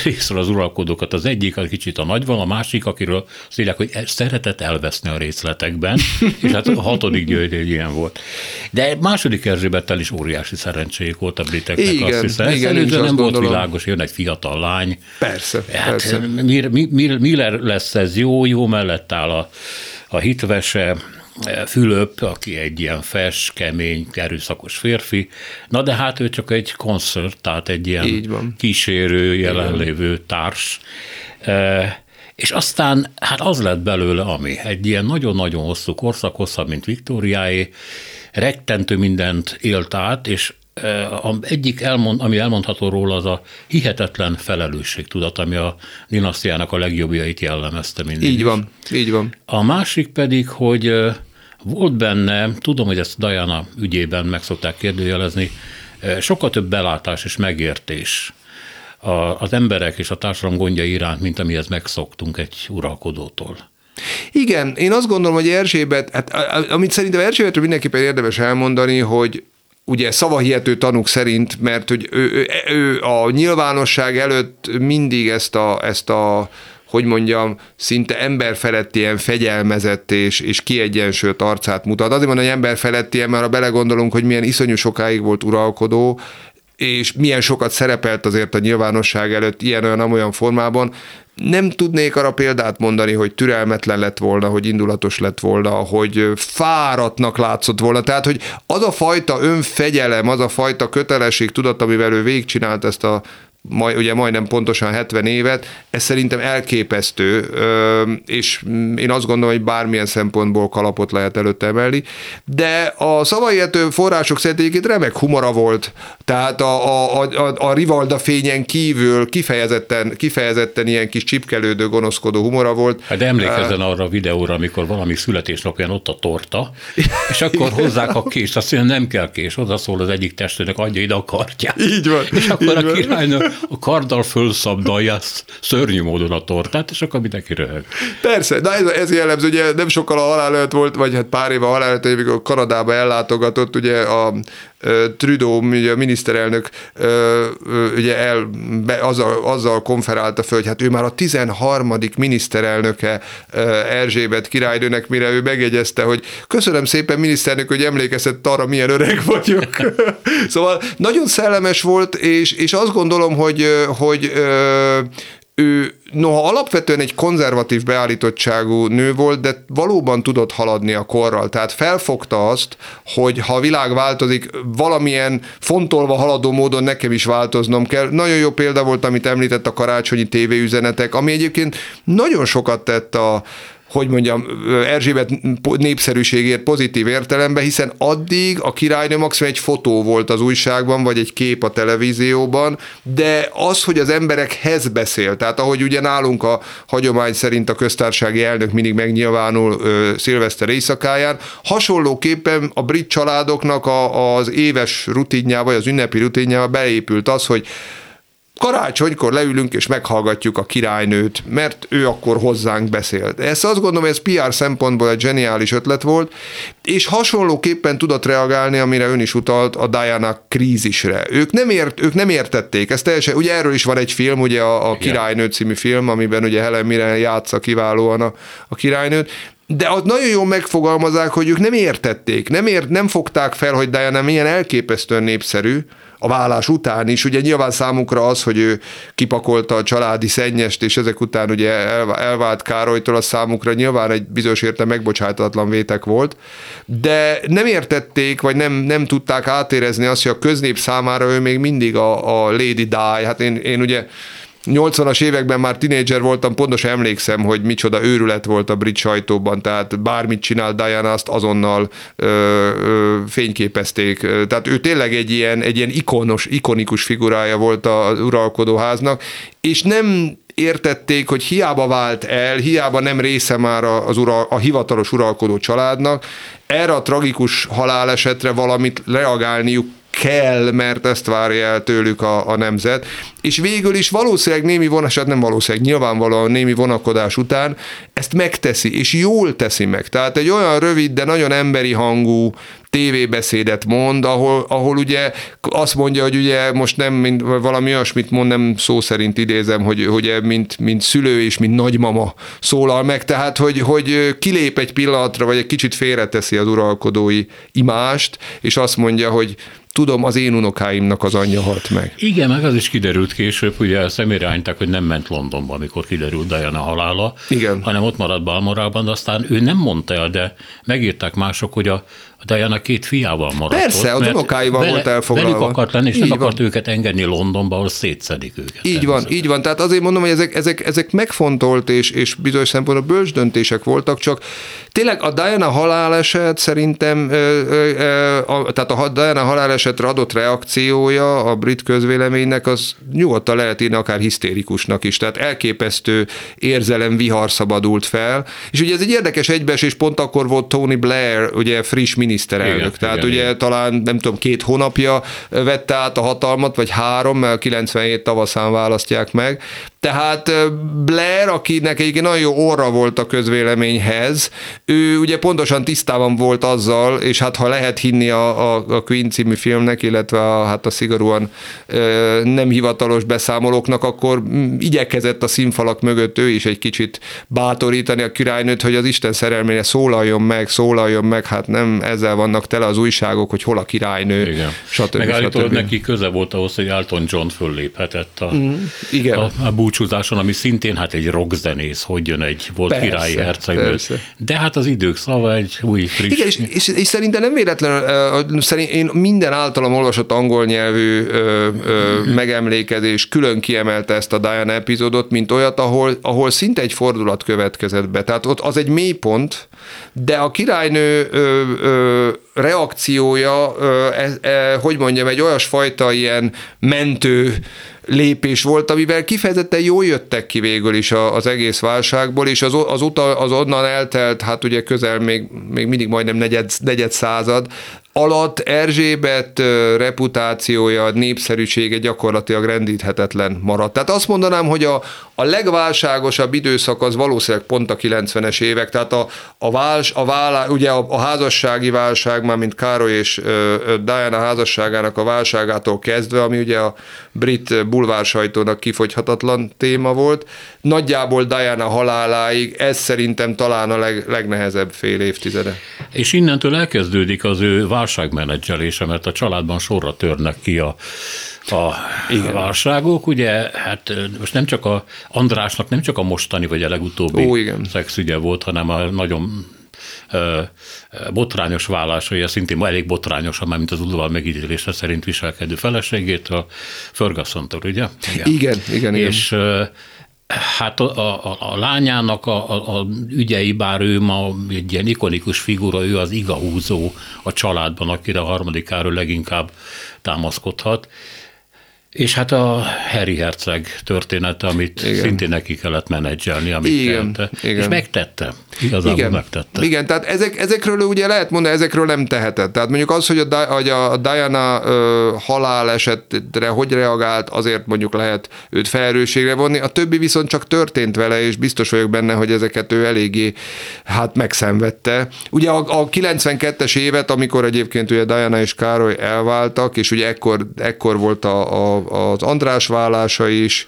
részről az uralkodókat. Az egyik az kicsit a nagyval, a másik, akiről azt írják, hogy szeretett elveszni a részletekben, és hát a hatodik György egy ilyen volt. De második Erzsébettel is óriási szerencséjük volt a briteknek, igen, azt hiszem. Igen, Előző nem volt világos, jön egy fiatal lány. Persze, hát, persze. Mi, mi, mi, mi lesz ez jó, jó mellett áll a, a hitvese, Fülöp, aki egy ilyen fes, kemény, erőszakos férfi, na de hát ő csak egy koncert, tehát egy ilyen kísérő, jelenlévő társ. E, és aztán hát az lett belőle, ami egy ilyen nagyon-nagyon hosszú korszak, hosszabb, mint Viktóriáé, rettentő mindent élt át, és egyik, elmond, ami elmondható róla, az a hihetetlen felelősségtudat, ami a dinasztiának a legjobbjait jellemezte mindig. Így van, így van. A másik pedig, hogy volt benne, tudom, hogy ezt Diana ügyében meg szokták kérdőjelezni, sokkal több belátás és megértés az emberek és a társadalom gondja iránt, mint amihez megszoktunk egy uralkodótól. Igen, én azt gondolom, hogy Erzsébet, hát, amit szerintem Erzsébetről mindenképpen érdemes elmondani, hogy ugye szavahihető tanúk szerint, mert hogy ő, ő, ő a nyilvánosság előtt mindig ezt a, ezt a hogy mondjam, szinte emberfeletti ilyen fegyelmezett és, és kiegyensúlyozott arcát mutat. Azért mondom, hogy emberfeletti, mert ha belegondolunk, hogy milyen iszonyú sokáig volt uralkodó, és milyen sokat szerepelt azért a nyilvánosság előtt ilyen-olyan olyan formában, nem tudnék arra példát mondani, hogy türelmetlen lett volna, hogy indulatos lett volna, hogy fáradtnak látszott volna. Tehát, hogy az a fajta önfegyelem, az a fajta kötelesség tudat, amivel ő végigcsinált ezt a majd, ugye majdnem pontosan 70 évet, ez szerintem elképesztő, és én azt gondolom, hogy bármilyen szempontból kalapot lehet előtte emelni, de a szavaiető források szerint egyébként remek humora volt, tehát a, a, a, a Rivalda fényen kívül kifejezetten, kifejezetten ilyen kis csipkelődő, gonoszkodó humora volt. Hát de emlékezzen arra a videóra, amikor valami születésnapján ott a torta, és akkor hozzák a kést, azt mondja, nem kell kés, oda szól az egyik testőnek, adja ide a kartját. Így van. És akkor így a királynő a karddal fölszabdalja szörnyű módon a tortát, és akkor mindenki röhög. Persze, de ez, ez jellemző, ugye nem sokkal a halál volt, vagy hát pár éve a halál előtt, amikor Kanadába ellátogatott, ugye a Trudeau, ugye a miniszterelnök ugye el, be, azzal, azzal konferálta föl, hogy hát ő már a 13. miniszterelnöke Erzsébet királynőnek, mire ő megjegyezte, hogy köszönöm szépen miniszterelnök, hogy emlékezett arra, milyen öreg vagyok. szóval nagyon szellemes volt, és, és azt gondolom, hogy, hogy ő noha alapvetően egy konzervatív beállítottságú nő volt, de valóban tudott haladni a korral. Tehát felfogta azt, hogy ha a világ változik, valamilyen fontolva haladó módon nekem is változnom kell. Nagyon jó példa volt, amit említett a karácsonyi tévéüzenetek, ami egyébként nagyon sokat tett a, hogy mondjam, Erzsébet népszerűségért pozitív értelemben, hiszen addig a királynő maximum egy fotó volt az újságban, vagy egy kép a televízióban, de az, hogy az emberekhez beszél, tehát ahogy ugye nálunk a hagyomány szerint a köztársasági elnök mindig megnyilvánul ö, szilveszter éjszakáján, hasonlóképpen a brit családoknak a, az éves rutinjába, vagy az ünnepi rutinjába beépült az, hogy karácsonykor leülünk és meghallgatjuk a királynőt, mert ő akkor hozzánk beszélt. Ezt azt gondolom, hogy ez PR szempontból egy zseniális ötlet volt, és hasonlóképpen tudott reagálni, amire ön is utalt, a Diana krízisre. Ők nem, ért, ők nem értették, ez teljesen, ugye erről is van egy film, ugye a, a Királynő című film, amiben ugye Helen Mirren játsza kiválóan a, a királynőt, de ott nagyon jól megfogalmazák, hogy ők nem értették, nem, ért, nem fogták fel, hogy Diana milyen elképesztően népszerű, a vállás után is. Ugye nyilván számukra az, hogy ő kipakolta a családi szennyest, és ezek után ugye elvált Károlytól, a számukra nyilván egy bizonyos érte megbocsátatlan vétek volt, de nem értették, vagy nem, nem tudták átérezni azt, hogy a köznép számára ő még mindig a, a Lady Di. Hát én, én ugye 80-as években már tinédzser voltam, pontosan emlékszem, hogy micsoda őrület volt a brit sajtóban, tehát bármit csinál Diana, azt azonnal ö, ö, fényképezték. Tehát ő tényleg egy ilyen, egy ilyen ikonos, ikonikus figurája volt az uralkodóháznak, és nem értették, hogy hiába vált el, hiába nem része már az ura, a hivatalos uralkodó családnak, erre a tragikus halálesetre valamit reagálniuk kell, mert ezt várja el tőlük a, a nemzet. És végül is valószínűleg némi vonás, hát nem valószínűleg, nyilvánvalóan némi vonakodás után ezt megteszi, és jól teszi meg. Tehát egy olyan rövid, de nagyon emberi hangú tévébeszédet mond, ahol, ahol ugye azt mondja, hogy ugye most nem mint valami olyasmit mond, nem szó szerint idézem, hogy, hogy mint, mint szülő és mint nagymama szólal meg, tehát hogy, hogy kilép egy pillanatra, vagy egy kicsit félreteszi az uralkodói imást, és azt mondja, hogy tudom, az én unokáimnak az anyja halt meg. Igen, meg az is kiderült később, ugye szemérányták, hogy nem ment Londonba, amikor kiderült Diana halála, Igen. hanem ott maradt Balmorában, aztán ő nem mondta el, de megírták mások, hogy a Diana két fiával maradt Persze, ott, az unokáival vele, volt elfoglalva. Velük akart lenni, és így nem van. akart őket engedni Londonba, ahol szétszedik őket. Így van, így van. Tehát azért mondom, hogy ezek, ezek, ezek megfontolt és, és bizonyos szempontból bölcs döntések voltak, csak tényleg a Diana haláleset szerintem, ö, ö, ö, a, tehát a Diana halálesetre adott reakciója a brit közvéleménynek, az nyugodtan lehet írni akár hisztérikusnak is. Tehát elképesztő érzelem vihar szabadult fel. És ugye ez egy érdekes egybeesés, pont akkor volt Tony Blair, ugye friss mini miniszterelnök. Igen, Tehát igen, ugye igen. talán nem tudom, két hónapja vette át a hatalmat, vagy három, mert 97 tavaszán választják meg. Tehát Blair, akinek egyébként nagyon jó orra volt a közvéleményhez, ő ugye pontosan tisztában volt azzal, és hát ha lehet hinni a, a, a Queen című filmnek, illetve a, hát a szigorúan nem hivatalos beszámolóknak, akkor mm, igyekezett a színfalak mögött ő is egy kicsit bátorítani a királynőt, hogy az Isten szerelmére szólaljon meg, szólaljon meg, hát nem ezzel vannak tele az újságok, hogy hol a királynő, Igen. stb. Megállítólag neki köze volt ahhoz, hogy Elton John fölléphetett a, mm, igen. a, a búcsúzáson, ami szintén hát egy rockzenész, hogy jön egy volt persze, királyi hercegnő. De hát az idők szava egy új friss. Igen, és, és, és szerintem nem véletlenül, szerint én minden általam olvasott angol nyelvű ö, ö, megemlékezés külön kiemelte ezt a Diana epizódot, mint olyat, ahol, ahol szinte egy fordulat következett be. Tehát ott az egy mélypont, de a királynő ö, ö, reakciója, ö, e, e, hogy mondjam, egy olyasfajta ilyen mentő lépés volt, amivel kifejezetten jól jöttek ki végül is az egész válságból, és az, az, uta, az onnan eltelt, hát ugye közel még, még mindig majdnem negyed, negyed század, alatt Erzsébet reputációja, népszerűsége gyakorlatilag rendíthetetlen maradt. Tehát azt mondanám, hogy a, a legválságosabb időszak az valószínűleg pont a 90-es évek, tehát a, a, váls, a válá, ugye a, a házassági válság, már mint Károly és ö, Diana házasságának a válságától kezdve, ami ugye a brit bulvár sajtónak kifogyhatatlan téma volt, nagyjából Diana haláláig ez szerintem talán a leg, legnehezebb fél évtizede. És innentől elkezdődik az ő válságmenedzselése, mert a családban sorra törnek ki a a Igen. válságok. Ugye, hát most nem csak a Andrásnak, nem csak a mostani, vagy a legutóbbi Ó, igen. szexügye volt, hanem a nagyon botrányos vállásai, szintén elég botrányos, már mint az udvar megítélése szerint viselkedő feleségétől, Ferguson-tól, ugye? Igen, igen, igen. És igen. Hát a, a, a lányának a, a, a ügyei, bár ő ma egy ilyen ikonikus figura, ő az igahúzó a családban, akire a harmadikáról leginkább támaszkodhat. És hát a Harry Herceg története, amit igen. szintén neki kellett menedzselni, amit igen. Igen. És megtette. Igazából igen. megtette. Igen, tehát ezek, ezekről ugye lehet mondani, ezekről nem tehetett. Tehát mondjuk az, hogy a, hogy a Diana ö, halálesetre hogy reagált, azért mondjuk lehet őt felelősségre vonni. A többi viszont csak történt vele, és biztos vagyok benne, hogy ezeket ő eléggé hát megszenvedte. Ugye a, a 92-es évet, amikor egyébként ugye Diana és Károly elváltak, és ugye ekkor, ekkor volt a, a az András vállása is,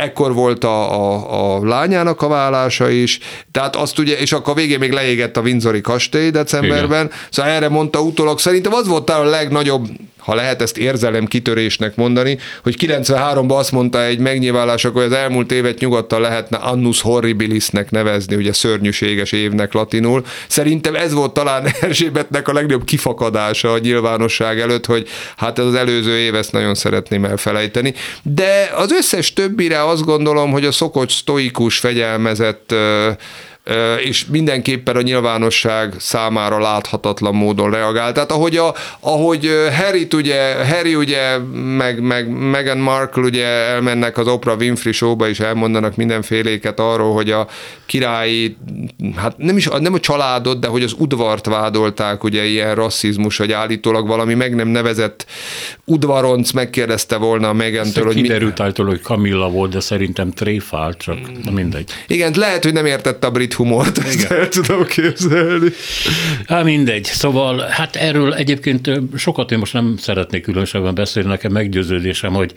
ekkor volt a, a, a lányának a vállása is, tehát azt ugye, és akkor a végén még leégett a Windsori kastély decemberben, Igen. szóval erre mondta utólag, szerintem az volt a legnagyobb ha lehet ezt érzelem kitörésnek mondani, hogy 93-ban azt mondta egy megnyilvánulás, hogy az elmúlt évet nyugodtan lehetne annus horribilisnek nevezni, ugye szörnyűséges évnek latinul. Szerintem ez volt talán Erzsébetnek a legnagyobb kifakadása a nyilvánosság előtt, hogy hát ez az előző év, ezt nagyon szeretném elfelejteni. De az összes többire azt gondolom, hogy a szokott sztoikus, fegyelmezett és mindenképpen a nyilvánosság számára láthatatlan módon reagált. Tehát ahogy, a, ahogy Harry ugye, Harry ugye, meg, meg Meghan Markle ugye elmennek az Oprah Winfrey showba és elmondanak mindenféléket arról, hogy a királyi, hát nem is nem a családot, de hogy az udvart vádolták ugye ilyen rasszizmus, hogy állítólag valami meg nem nevezett udvaronc megkérdezte volna a Megentől, hogy kiderült mi... hogy Camilla volt, de szerintem tréfált, csak mindegy. Igen, lehet, hogy nem értette a brit brit humort, ezt el tudom képzelni. Há, mindegy. Szóval, hát erről egyébként sokat én most nem szeretnék különösebben beszélni, nekem meggyőződésem, hogy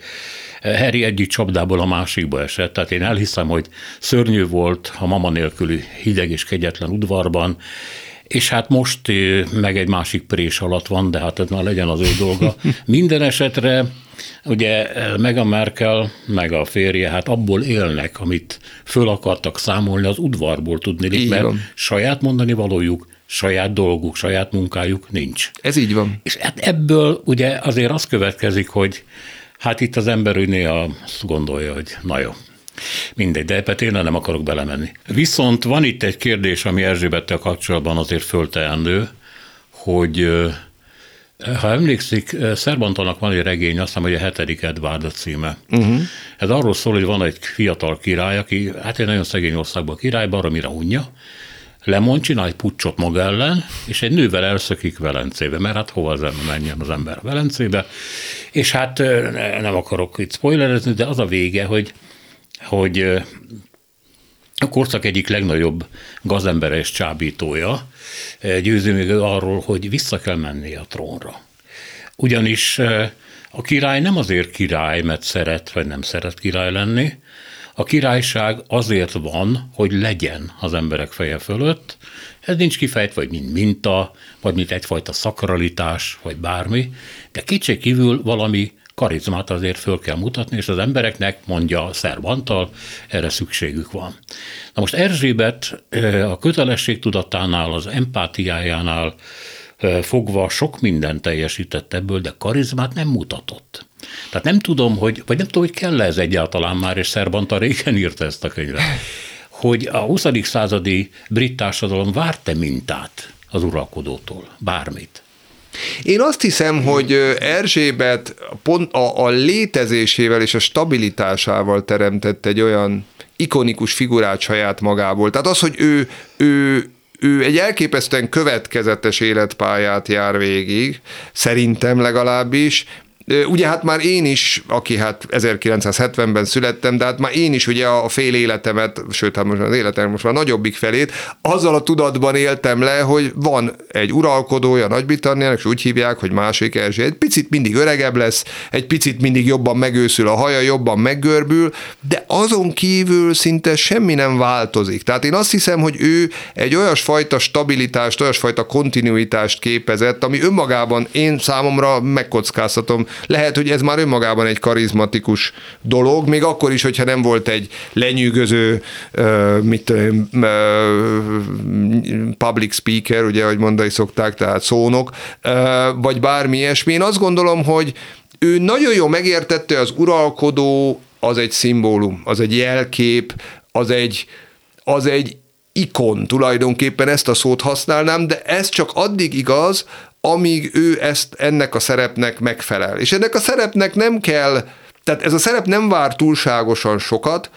Harry egyik csapdából a másikba esett. Tehát én elhiszem, hogy szörnyű volt a mama nélküli hideg és kegyetlen udvarban, és hát most meg egy másik prés alatt van, de hát ez már legyen az ő dolga. Minden esetre ugye meg a Merkel, meg a férje, hát abból élnek, amit föl akartak számolni az udvarból tudni, mert van. saját mondani valójuk, saját dolguk, saját munkájuk nincs. Ez így van. És hát ebből ugye azért az következik, hogy hát itt az ember úgy néha azt gondolja, hogy na jó, Mindegy, de ebbe tényleg nem akarok belemenni. Viszont van itt egy kérdés, ami Erzsébettel kapcsolatban azért fölteendő, hogy ha emlékszik, Szerbantanak van egy regény, azt hiszem, hogy a hetedik Edvárd a címe. Uh-huh. Ez arról szól, hogy van egy fiatal király, aki hát egy nagyon szegény országban király, baromira unja, lemond, csinál egy pucsot maga ellen, és egy nővel elszökik Velencébe, mert hát hova az ember menjen az ember Velencébe, és hát nem akarok itt spoilerezni, de az a vége, hogy hogy a korszak egyik legnagyobb gazembere és csábítója győző még arról, hogy vissza kell menni a trónra. Ugyanis a király nem azért király, mert szeret vagy nem szeret király lenni, a királyság azért van, hogy legyen az emberek feje fölött. Ez nincs kifejtve, vagy mint minta, vagy mint egyfajta szakralitás, vagy bármi, de kétség kívül valami karizmát azért föl kell mutatni, és az embereknek, mondja Szerbantal, erre szükségük van. Na most Erzsébet a kötelesség tudatánál, az empátiájánál fogva sok mindent teljesített ebből, de karizmát nem mutatott. Tehát nem tudom, hogy, vagy nem tudom, hogy kell ez egyáltalán már, és Szerbanta régen írta ezt a könyvet, hogy a 20. századi brit társadalom várt-e mintát az uralkodótól, bármit. Én azt hiszem, hogy Erzsébet pont a, a létezésével és a stabilitásával teremtett egy olyan ikonikus figurát saját magából. Tehát az, hogy ő, ő, ő egy elképesztően következetes életpályát jár végig, szerintem legalábbis, Ugye hát már én is, aki hát 1970-ben születtem, de hát már én is ugye a fél életemet, sőt hát most az életem most már nagyobbik felét, azzal a tudatban éltem le, hogy van egy uralkodója Nagy-Britanniának, és úgy hívják, hogy másik Erzsé. Egy picit mindig öregebb lesz, egy picit mindig jobban megőszül a haja, jobban meggörbül, de azon kívül szinte semmi nem változik. Tehát én azt hiszem, hogy ő egy olyasfajta stabilitást, olyasfajta kontinuitást képezett, ami önmagában én számomra megkockáztatom, lehet, hogy ez már önmagában egy karizmatikus dolog, még akkor is, hogyha nem volt egy lenyűgöző mit public speaker, ugye, ahogy mondani szokták, tehát szónok, vagy bármi ilyesmi. Én azt gondolom, hogy ő nagyon jól megértette, az uralkodó az egy szimbólum, az egy jelkép, az egy, az egy ikon, tulajdonképpen ezt a szót használnám, de ez csak addig igaz, amíg ő ezt ennek a szerepnek megfelel. És ennek a szerepnek nem kell, tehát ez a szerep nem vár túlságosan sokat,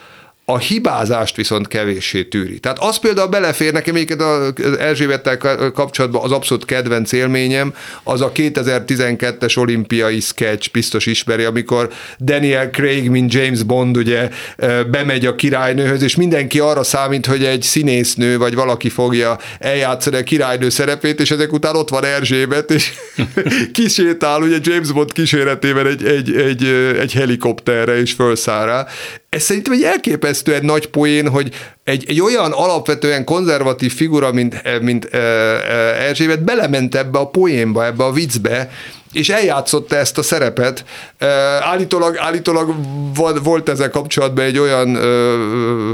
a hibázást viszont kevéssé tűri. Tehát az például belefér, nekem egyébként az Erzsébettel kapcsolatban az abszolút kedvenc élményem, az a 2012-es olimpiai sketch, biztos ismeri, amikor Daniel Craig, mint James Bond ugye bemegy a királynőhöz, és mindenki arra számít, hogy egy színésznő vagy valaki fogja eljátszani a királynő szerepét, és ezek után ott van Erzsébet, és kisétál ugye James Bond kíséretében egy, egy, egy, egy helikopterre, és felszáll rá. Ez szerintem egy elképesztően nagy poén, hogy egy, egy olyan alapvetően konzervatív figura, mint, mint Erzsébet belement ebbe a poénba, ebbe a viccbe, és eljátszotta ezt a szerepet. Állítólag, állítólag volt ezzel kapcsolatban egy olyan,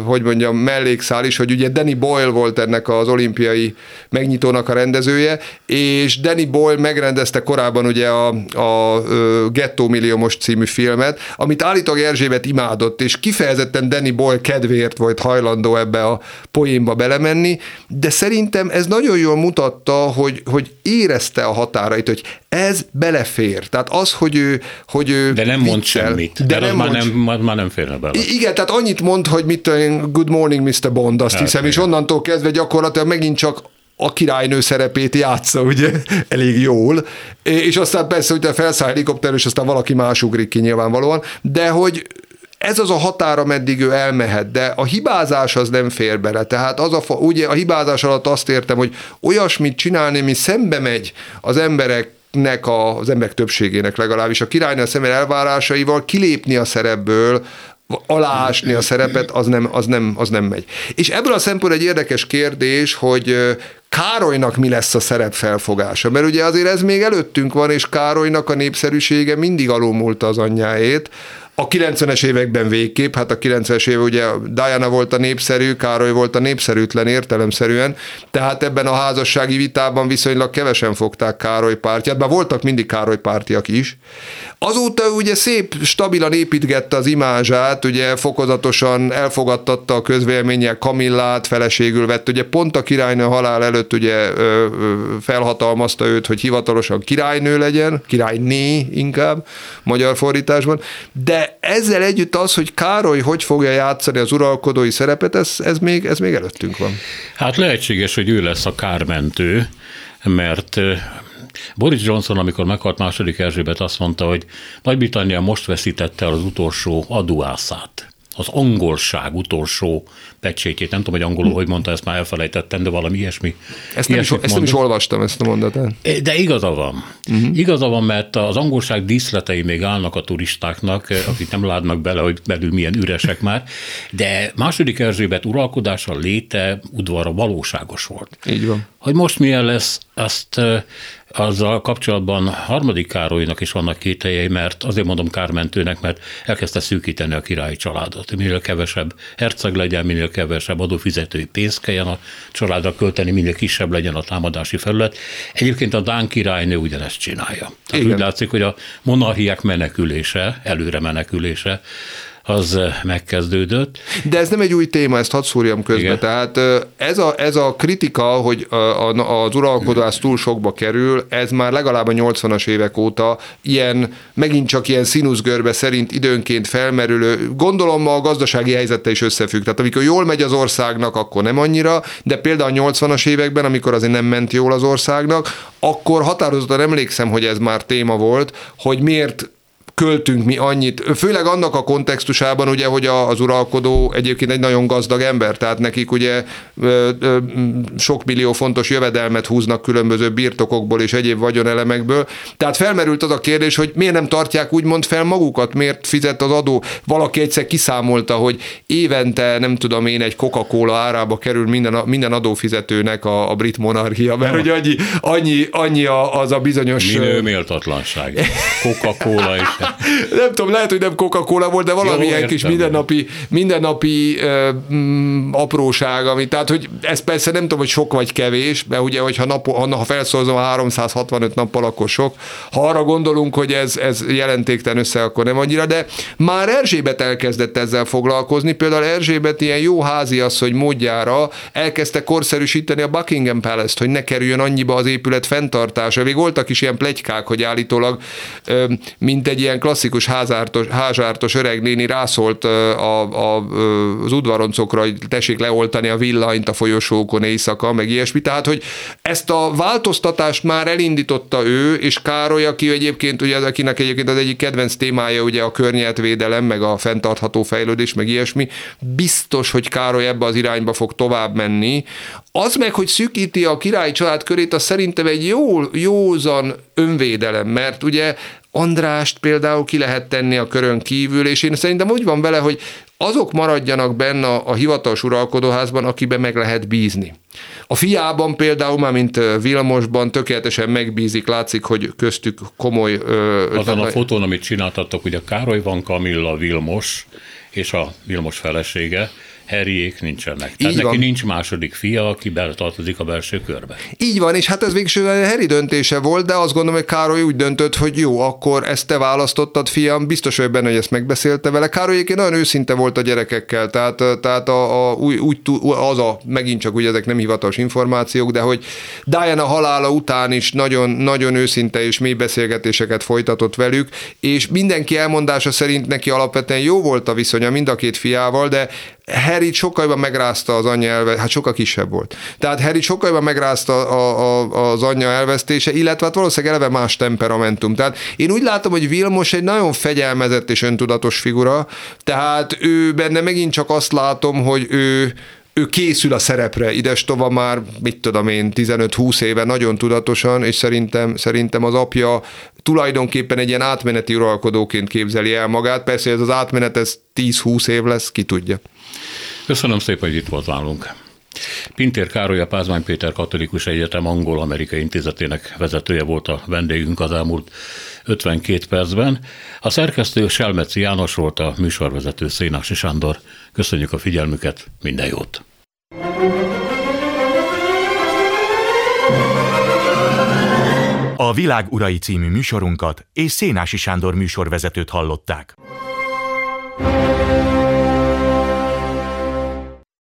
hogy mondjam, mellékszál is, hogy ugye Danny Boyle volt ennek az olimpiai megnyitónak a rendezője, és Danny Boyle megrendezte korábban ugye a, a Ghetto Milliómos című filmet, amit állítólag Erzsébet imádott, és kifejezetten Danny Boyle kedvéért volt hajlandó ebbe a poénba belemenni, de szerintem ez nagyon jól mutatta, hogy, hogy érezte a határait, hogy ez belefér. Tehát az, hogy ő... Hogy ő de nem mond semmit. De, de nem már, mond, nem, már nem férne bele. Igen, tehát annyit mond, hogy mit good morning, Mr. Bond, azt hát, hiszem, igen. és onnantól kezdve gyakorlatilag megint csak a királynő szerepét játsza, ugye, elég jól, és aztán persze, hogy felszáll helikopter, és aztán valaki más ugrik ki nyilvánvalóan, de hogy ez az a határa, meddig ő elmehet, de a hibázás az nem fér bele. Tehát az a, ugye a hibázás alatt azt értem, hogy olyasmit csinálni, ami szembe megy az emberek nek a, az emberek többségének legalábbis a királynő személy elvárásaival kilépni a szerepből, aláásni a szerepet, az nem, az, nem, az nem megy. És ebből a szempontból egy érdekes kérdés, hogy Károlynak mi lesz a szerep felfogása, mert ugye azért ez még előttünk van, és Károlynak a népszerűsége mindig alulmúlta az anyjáét, a 90-es években végképp, hát a 90-es év ugye Diana volt a népszerű, Károly volt a népszerűtlen értelemszerűen, tehát ebben a házassági vitában viszonylag kevesen fogták Károly pártját, bár voltak mindig Károly pártiak is. Azóta ugye szép, stabilan építgette az imázsát, ugye fokozatosan elfogadtatta a közvéleménnyel Kamillát, feleségül vett, ugye pont a királynő halál előtt ugye felhatalmazta őt, hogy hivatalosan királynő legyen, királyné inkább, magyar fordításban, de ezzel együtt az, hogy Károly hogy fogja játszani az uralkodói szerepet, ez, ez, még, ez még előttünk van. Hát lehetséges, hogy ő lesz a kármentő, mert Boris Johnson, amikor meghalt második Erzsébet, azt mondta, hogy Nagy-Britannia most veszítette el az utolsó adóászát. Az angolság utolsó pecsétjét. Nem tudom, hogy angolul hogy mondta, ezt már elfelejtettem, de valami ilyesmi. Ezt nem, is, ezt nem is olvastam, ezt a mondatát. De igaza van. Uh-huh. Igaza van, mert az angolság díszletei még állnak a turistáknak, akik nem látnak bele, hogy belül milyen üresek már, de második Erzsébet uralkodása, léte, udvara valóságos volt. Így van. Hogy most milyen lesz, azt azzal kapcsolatban harmadik Károlynak is vannak kételjei, mert azért mondom kármentőnek, mert elkezdte szűkíteni a királyi családot. Minél kevesebb herceg legyen, minél kevesebb adófizetői pénzt kelljen a családra költeni, minél kisebb legyen a támadási felület. Egyébként a Dán királynő ugyanezt csinálja. Tehát úgy látszik, hogy a monarchiák menekülése, előre menekülése az megkezdődött. De ez nem egy új téma, ezt hadd szúrjam közbe. Igen. Tehát ez a, ez a kritika, hogy az uralkodás túl sokba kerül, ez már legalább a 80-as évek óta ilyen, megint csak ilyen színuszgörbe szerint időnként felmerülő, gondolom ma a gazdasági helyzete is összefügg. Tehát amikor jól megy az országnak, akkor nem annyira, de például a 80-as években, amikor azért nem ment jól az országnak, akkor határozottan emlékszem, hogy ez már téma volt, hogy miért költünk mi annyit, főleg annak a kontextusában, ugye, hogy az uralkodó egyébként egy nagyon gazdag ember, tehát nekik ugye sok millió fontos jövedelmet húznak különböző birtokokból és egyéb vagyonelemekből. Tehát felmerült az a kérdés, hogy miért nem tartják úgymond fel magukat, miért fizet az adó. Valaki egyszer kiszámolta, hogy évente, nem tudom én, egy Coca-Cola árába kerül minden, minden adófizetőnek a, a brit monarchia, mert hogy annyi, annyi, annyi az a bizonyos... Minő méltatlanság. Coca-Cola is nem tudom, lehet, hogy nem Coca-Cola volt, de valamilyen Jó, kis mindennapi, mindennapi uh, apróság, ami, tehát, hogy ez persze nem tudom, hogy sok vagy kevés, mert ugye, hogyha nap, ha felszorozom 365 nappal, akkor sok. Ha arra gondolunk, hogy ez, ez jelentéktelen össze, akkor nem annyira, de már Erzsébet elkezdett ezzel foglalkozni, például Erzsébet ilyen jó hogy módjára elkezdte korszerűsíteni a Buckingham Palace-t, hogy ne kerüljön annyiba az épület fenntartása. Még voltak is ilyen plegykák, hogy állítólag mint egy ilyen ilyen klasszikus házártos, házártos öreg néni rászólt a, a, az udvaroncokra, hogy tessék leoltani a villanyt a folyosókon éjszaka, meg ilyesmi. Tehát, hogy ezt a változtatást már elindította ő, és Károly, aki egyébként, ugye, akinek egyébként az egyik kedvenc témája ugye a környezetvédelem, meg a fenntartható fejlődés, meg ilyesmi, biztos, hogy Károly ebbe az irányba fog tovább menni. Az meg, hogy szűkíti a királyi család körét, az szerintem egy jó, józan önvédelem, mert ugye Andrást például ki lehet tenni a körön kívül, és én szerintem úgy van vele, hogy azok maradjanak benne a, a hivatalos uralkodóházban, akiben meg lehet bízni. A fiában például, már mint Vilmosban tökéletesen megbízik, látszik, hogy köztük komoly... Azon a fotón, amit csináltattok, ugye Károly van Kamilla Vilmos, és a Vilmos felesége, Harryék nincsenek. Tehát Így neki van. nincs második fia, aki tartozik a belső körbe. Így van, és hát ez végső Harry döntése volt, de azt gondolom, hogy Károly úgy döntött, hogy jó, akkor ezt te választottad, fiam, biztos vagy benne, hogy ezt megbeszélte vele. Károly egyébként nagyon őszinte volt a gyerekekkel, tehát, tehát a, a, úgy, úgy, az a, megint csak ugye ezek nem hivatalos információk, de hogy Diana halála után is nagyon, nagyon őszinte és mély beszélgetéseket folytatott velük, és mindenki elmondása szerint neki alapvetően jó volt a viszonya mind a két fiával, de Harry sokkal jobban megrázta az anyja elve, hát sokkal kisebb volt. Tehát Harry sokkal jobban megrázta a, a, az anyja elvesztése, illetve hát valószínűleg eleve más temperamentum. Tehát én úgy látom, hogy Vilmos egy nagyon fegyelmezett és öntudatos figura, tehát ő benne megint csak azt látom, hogy ő, ő készül a szerepre, ides tova már, mit tudom én, 15-20 éve nagyon tudatosan, és szerintem, szerintem az apja tulajdonképpen egy ilyen átmeneti uralkodóként képzeli el magát. Persze ez az átmenet, ez 10-20 év lesz, ki tudja. Köszönöm szépen, hogy itt volt nálunk. Pintér Károly, a Pázmány Péter Katolikus Egyetem Angol-Amerikai Intézetének vezetője volt a vendégünk az elmúlt 52 percben. A szerkesztő Selmeci János volt a műsorvezető Szénási Sándor. Köszönjük a figyelmüket, minden jót! A Világ Urai című műsorunkat és Szénási Sándor műsorvezetőt hallották.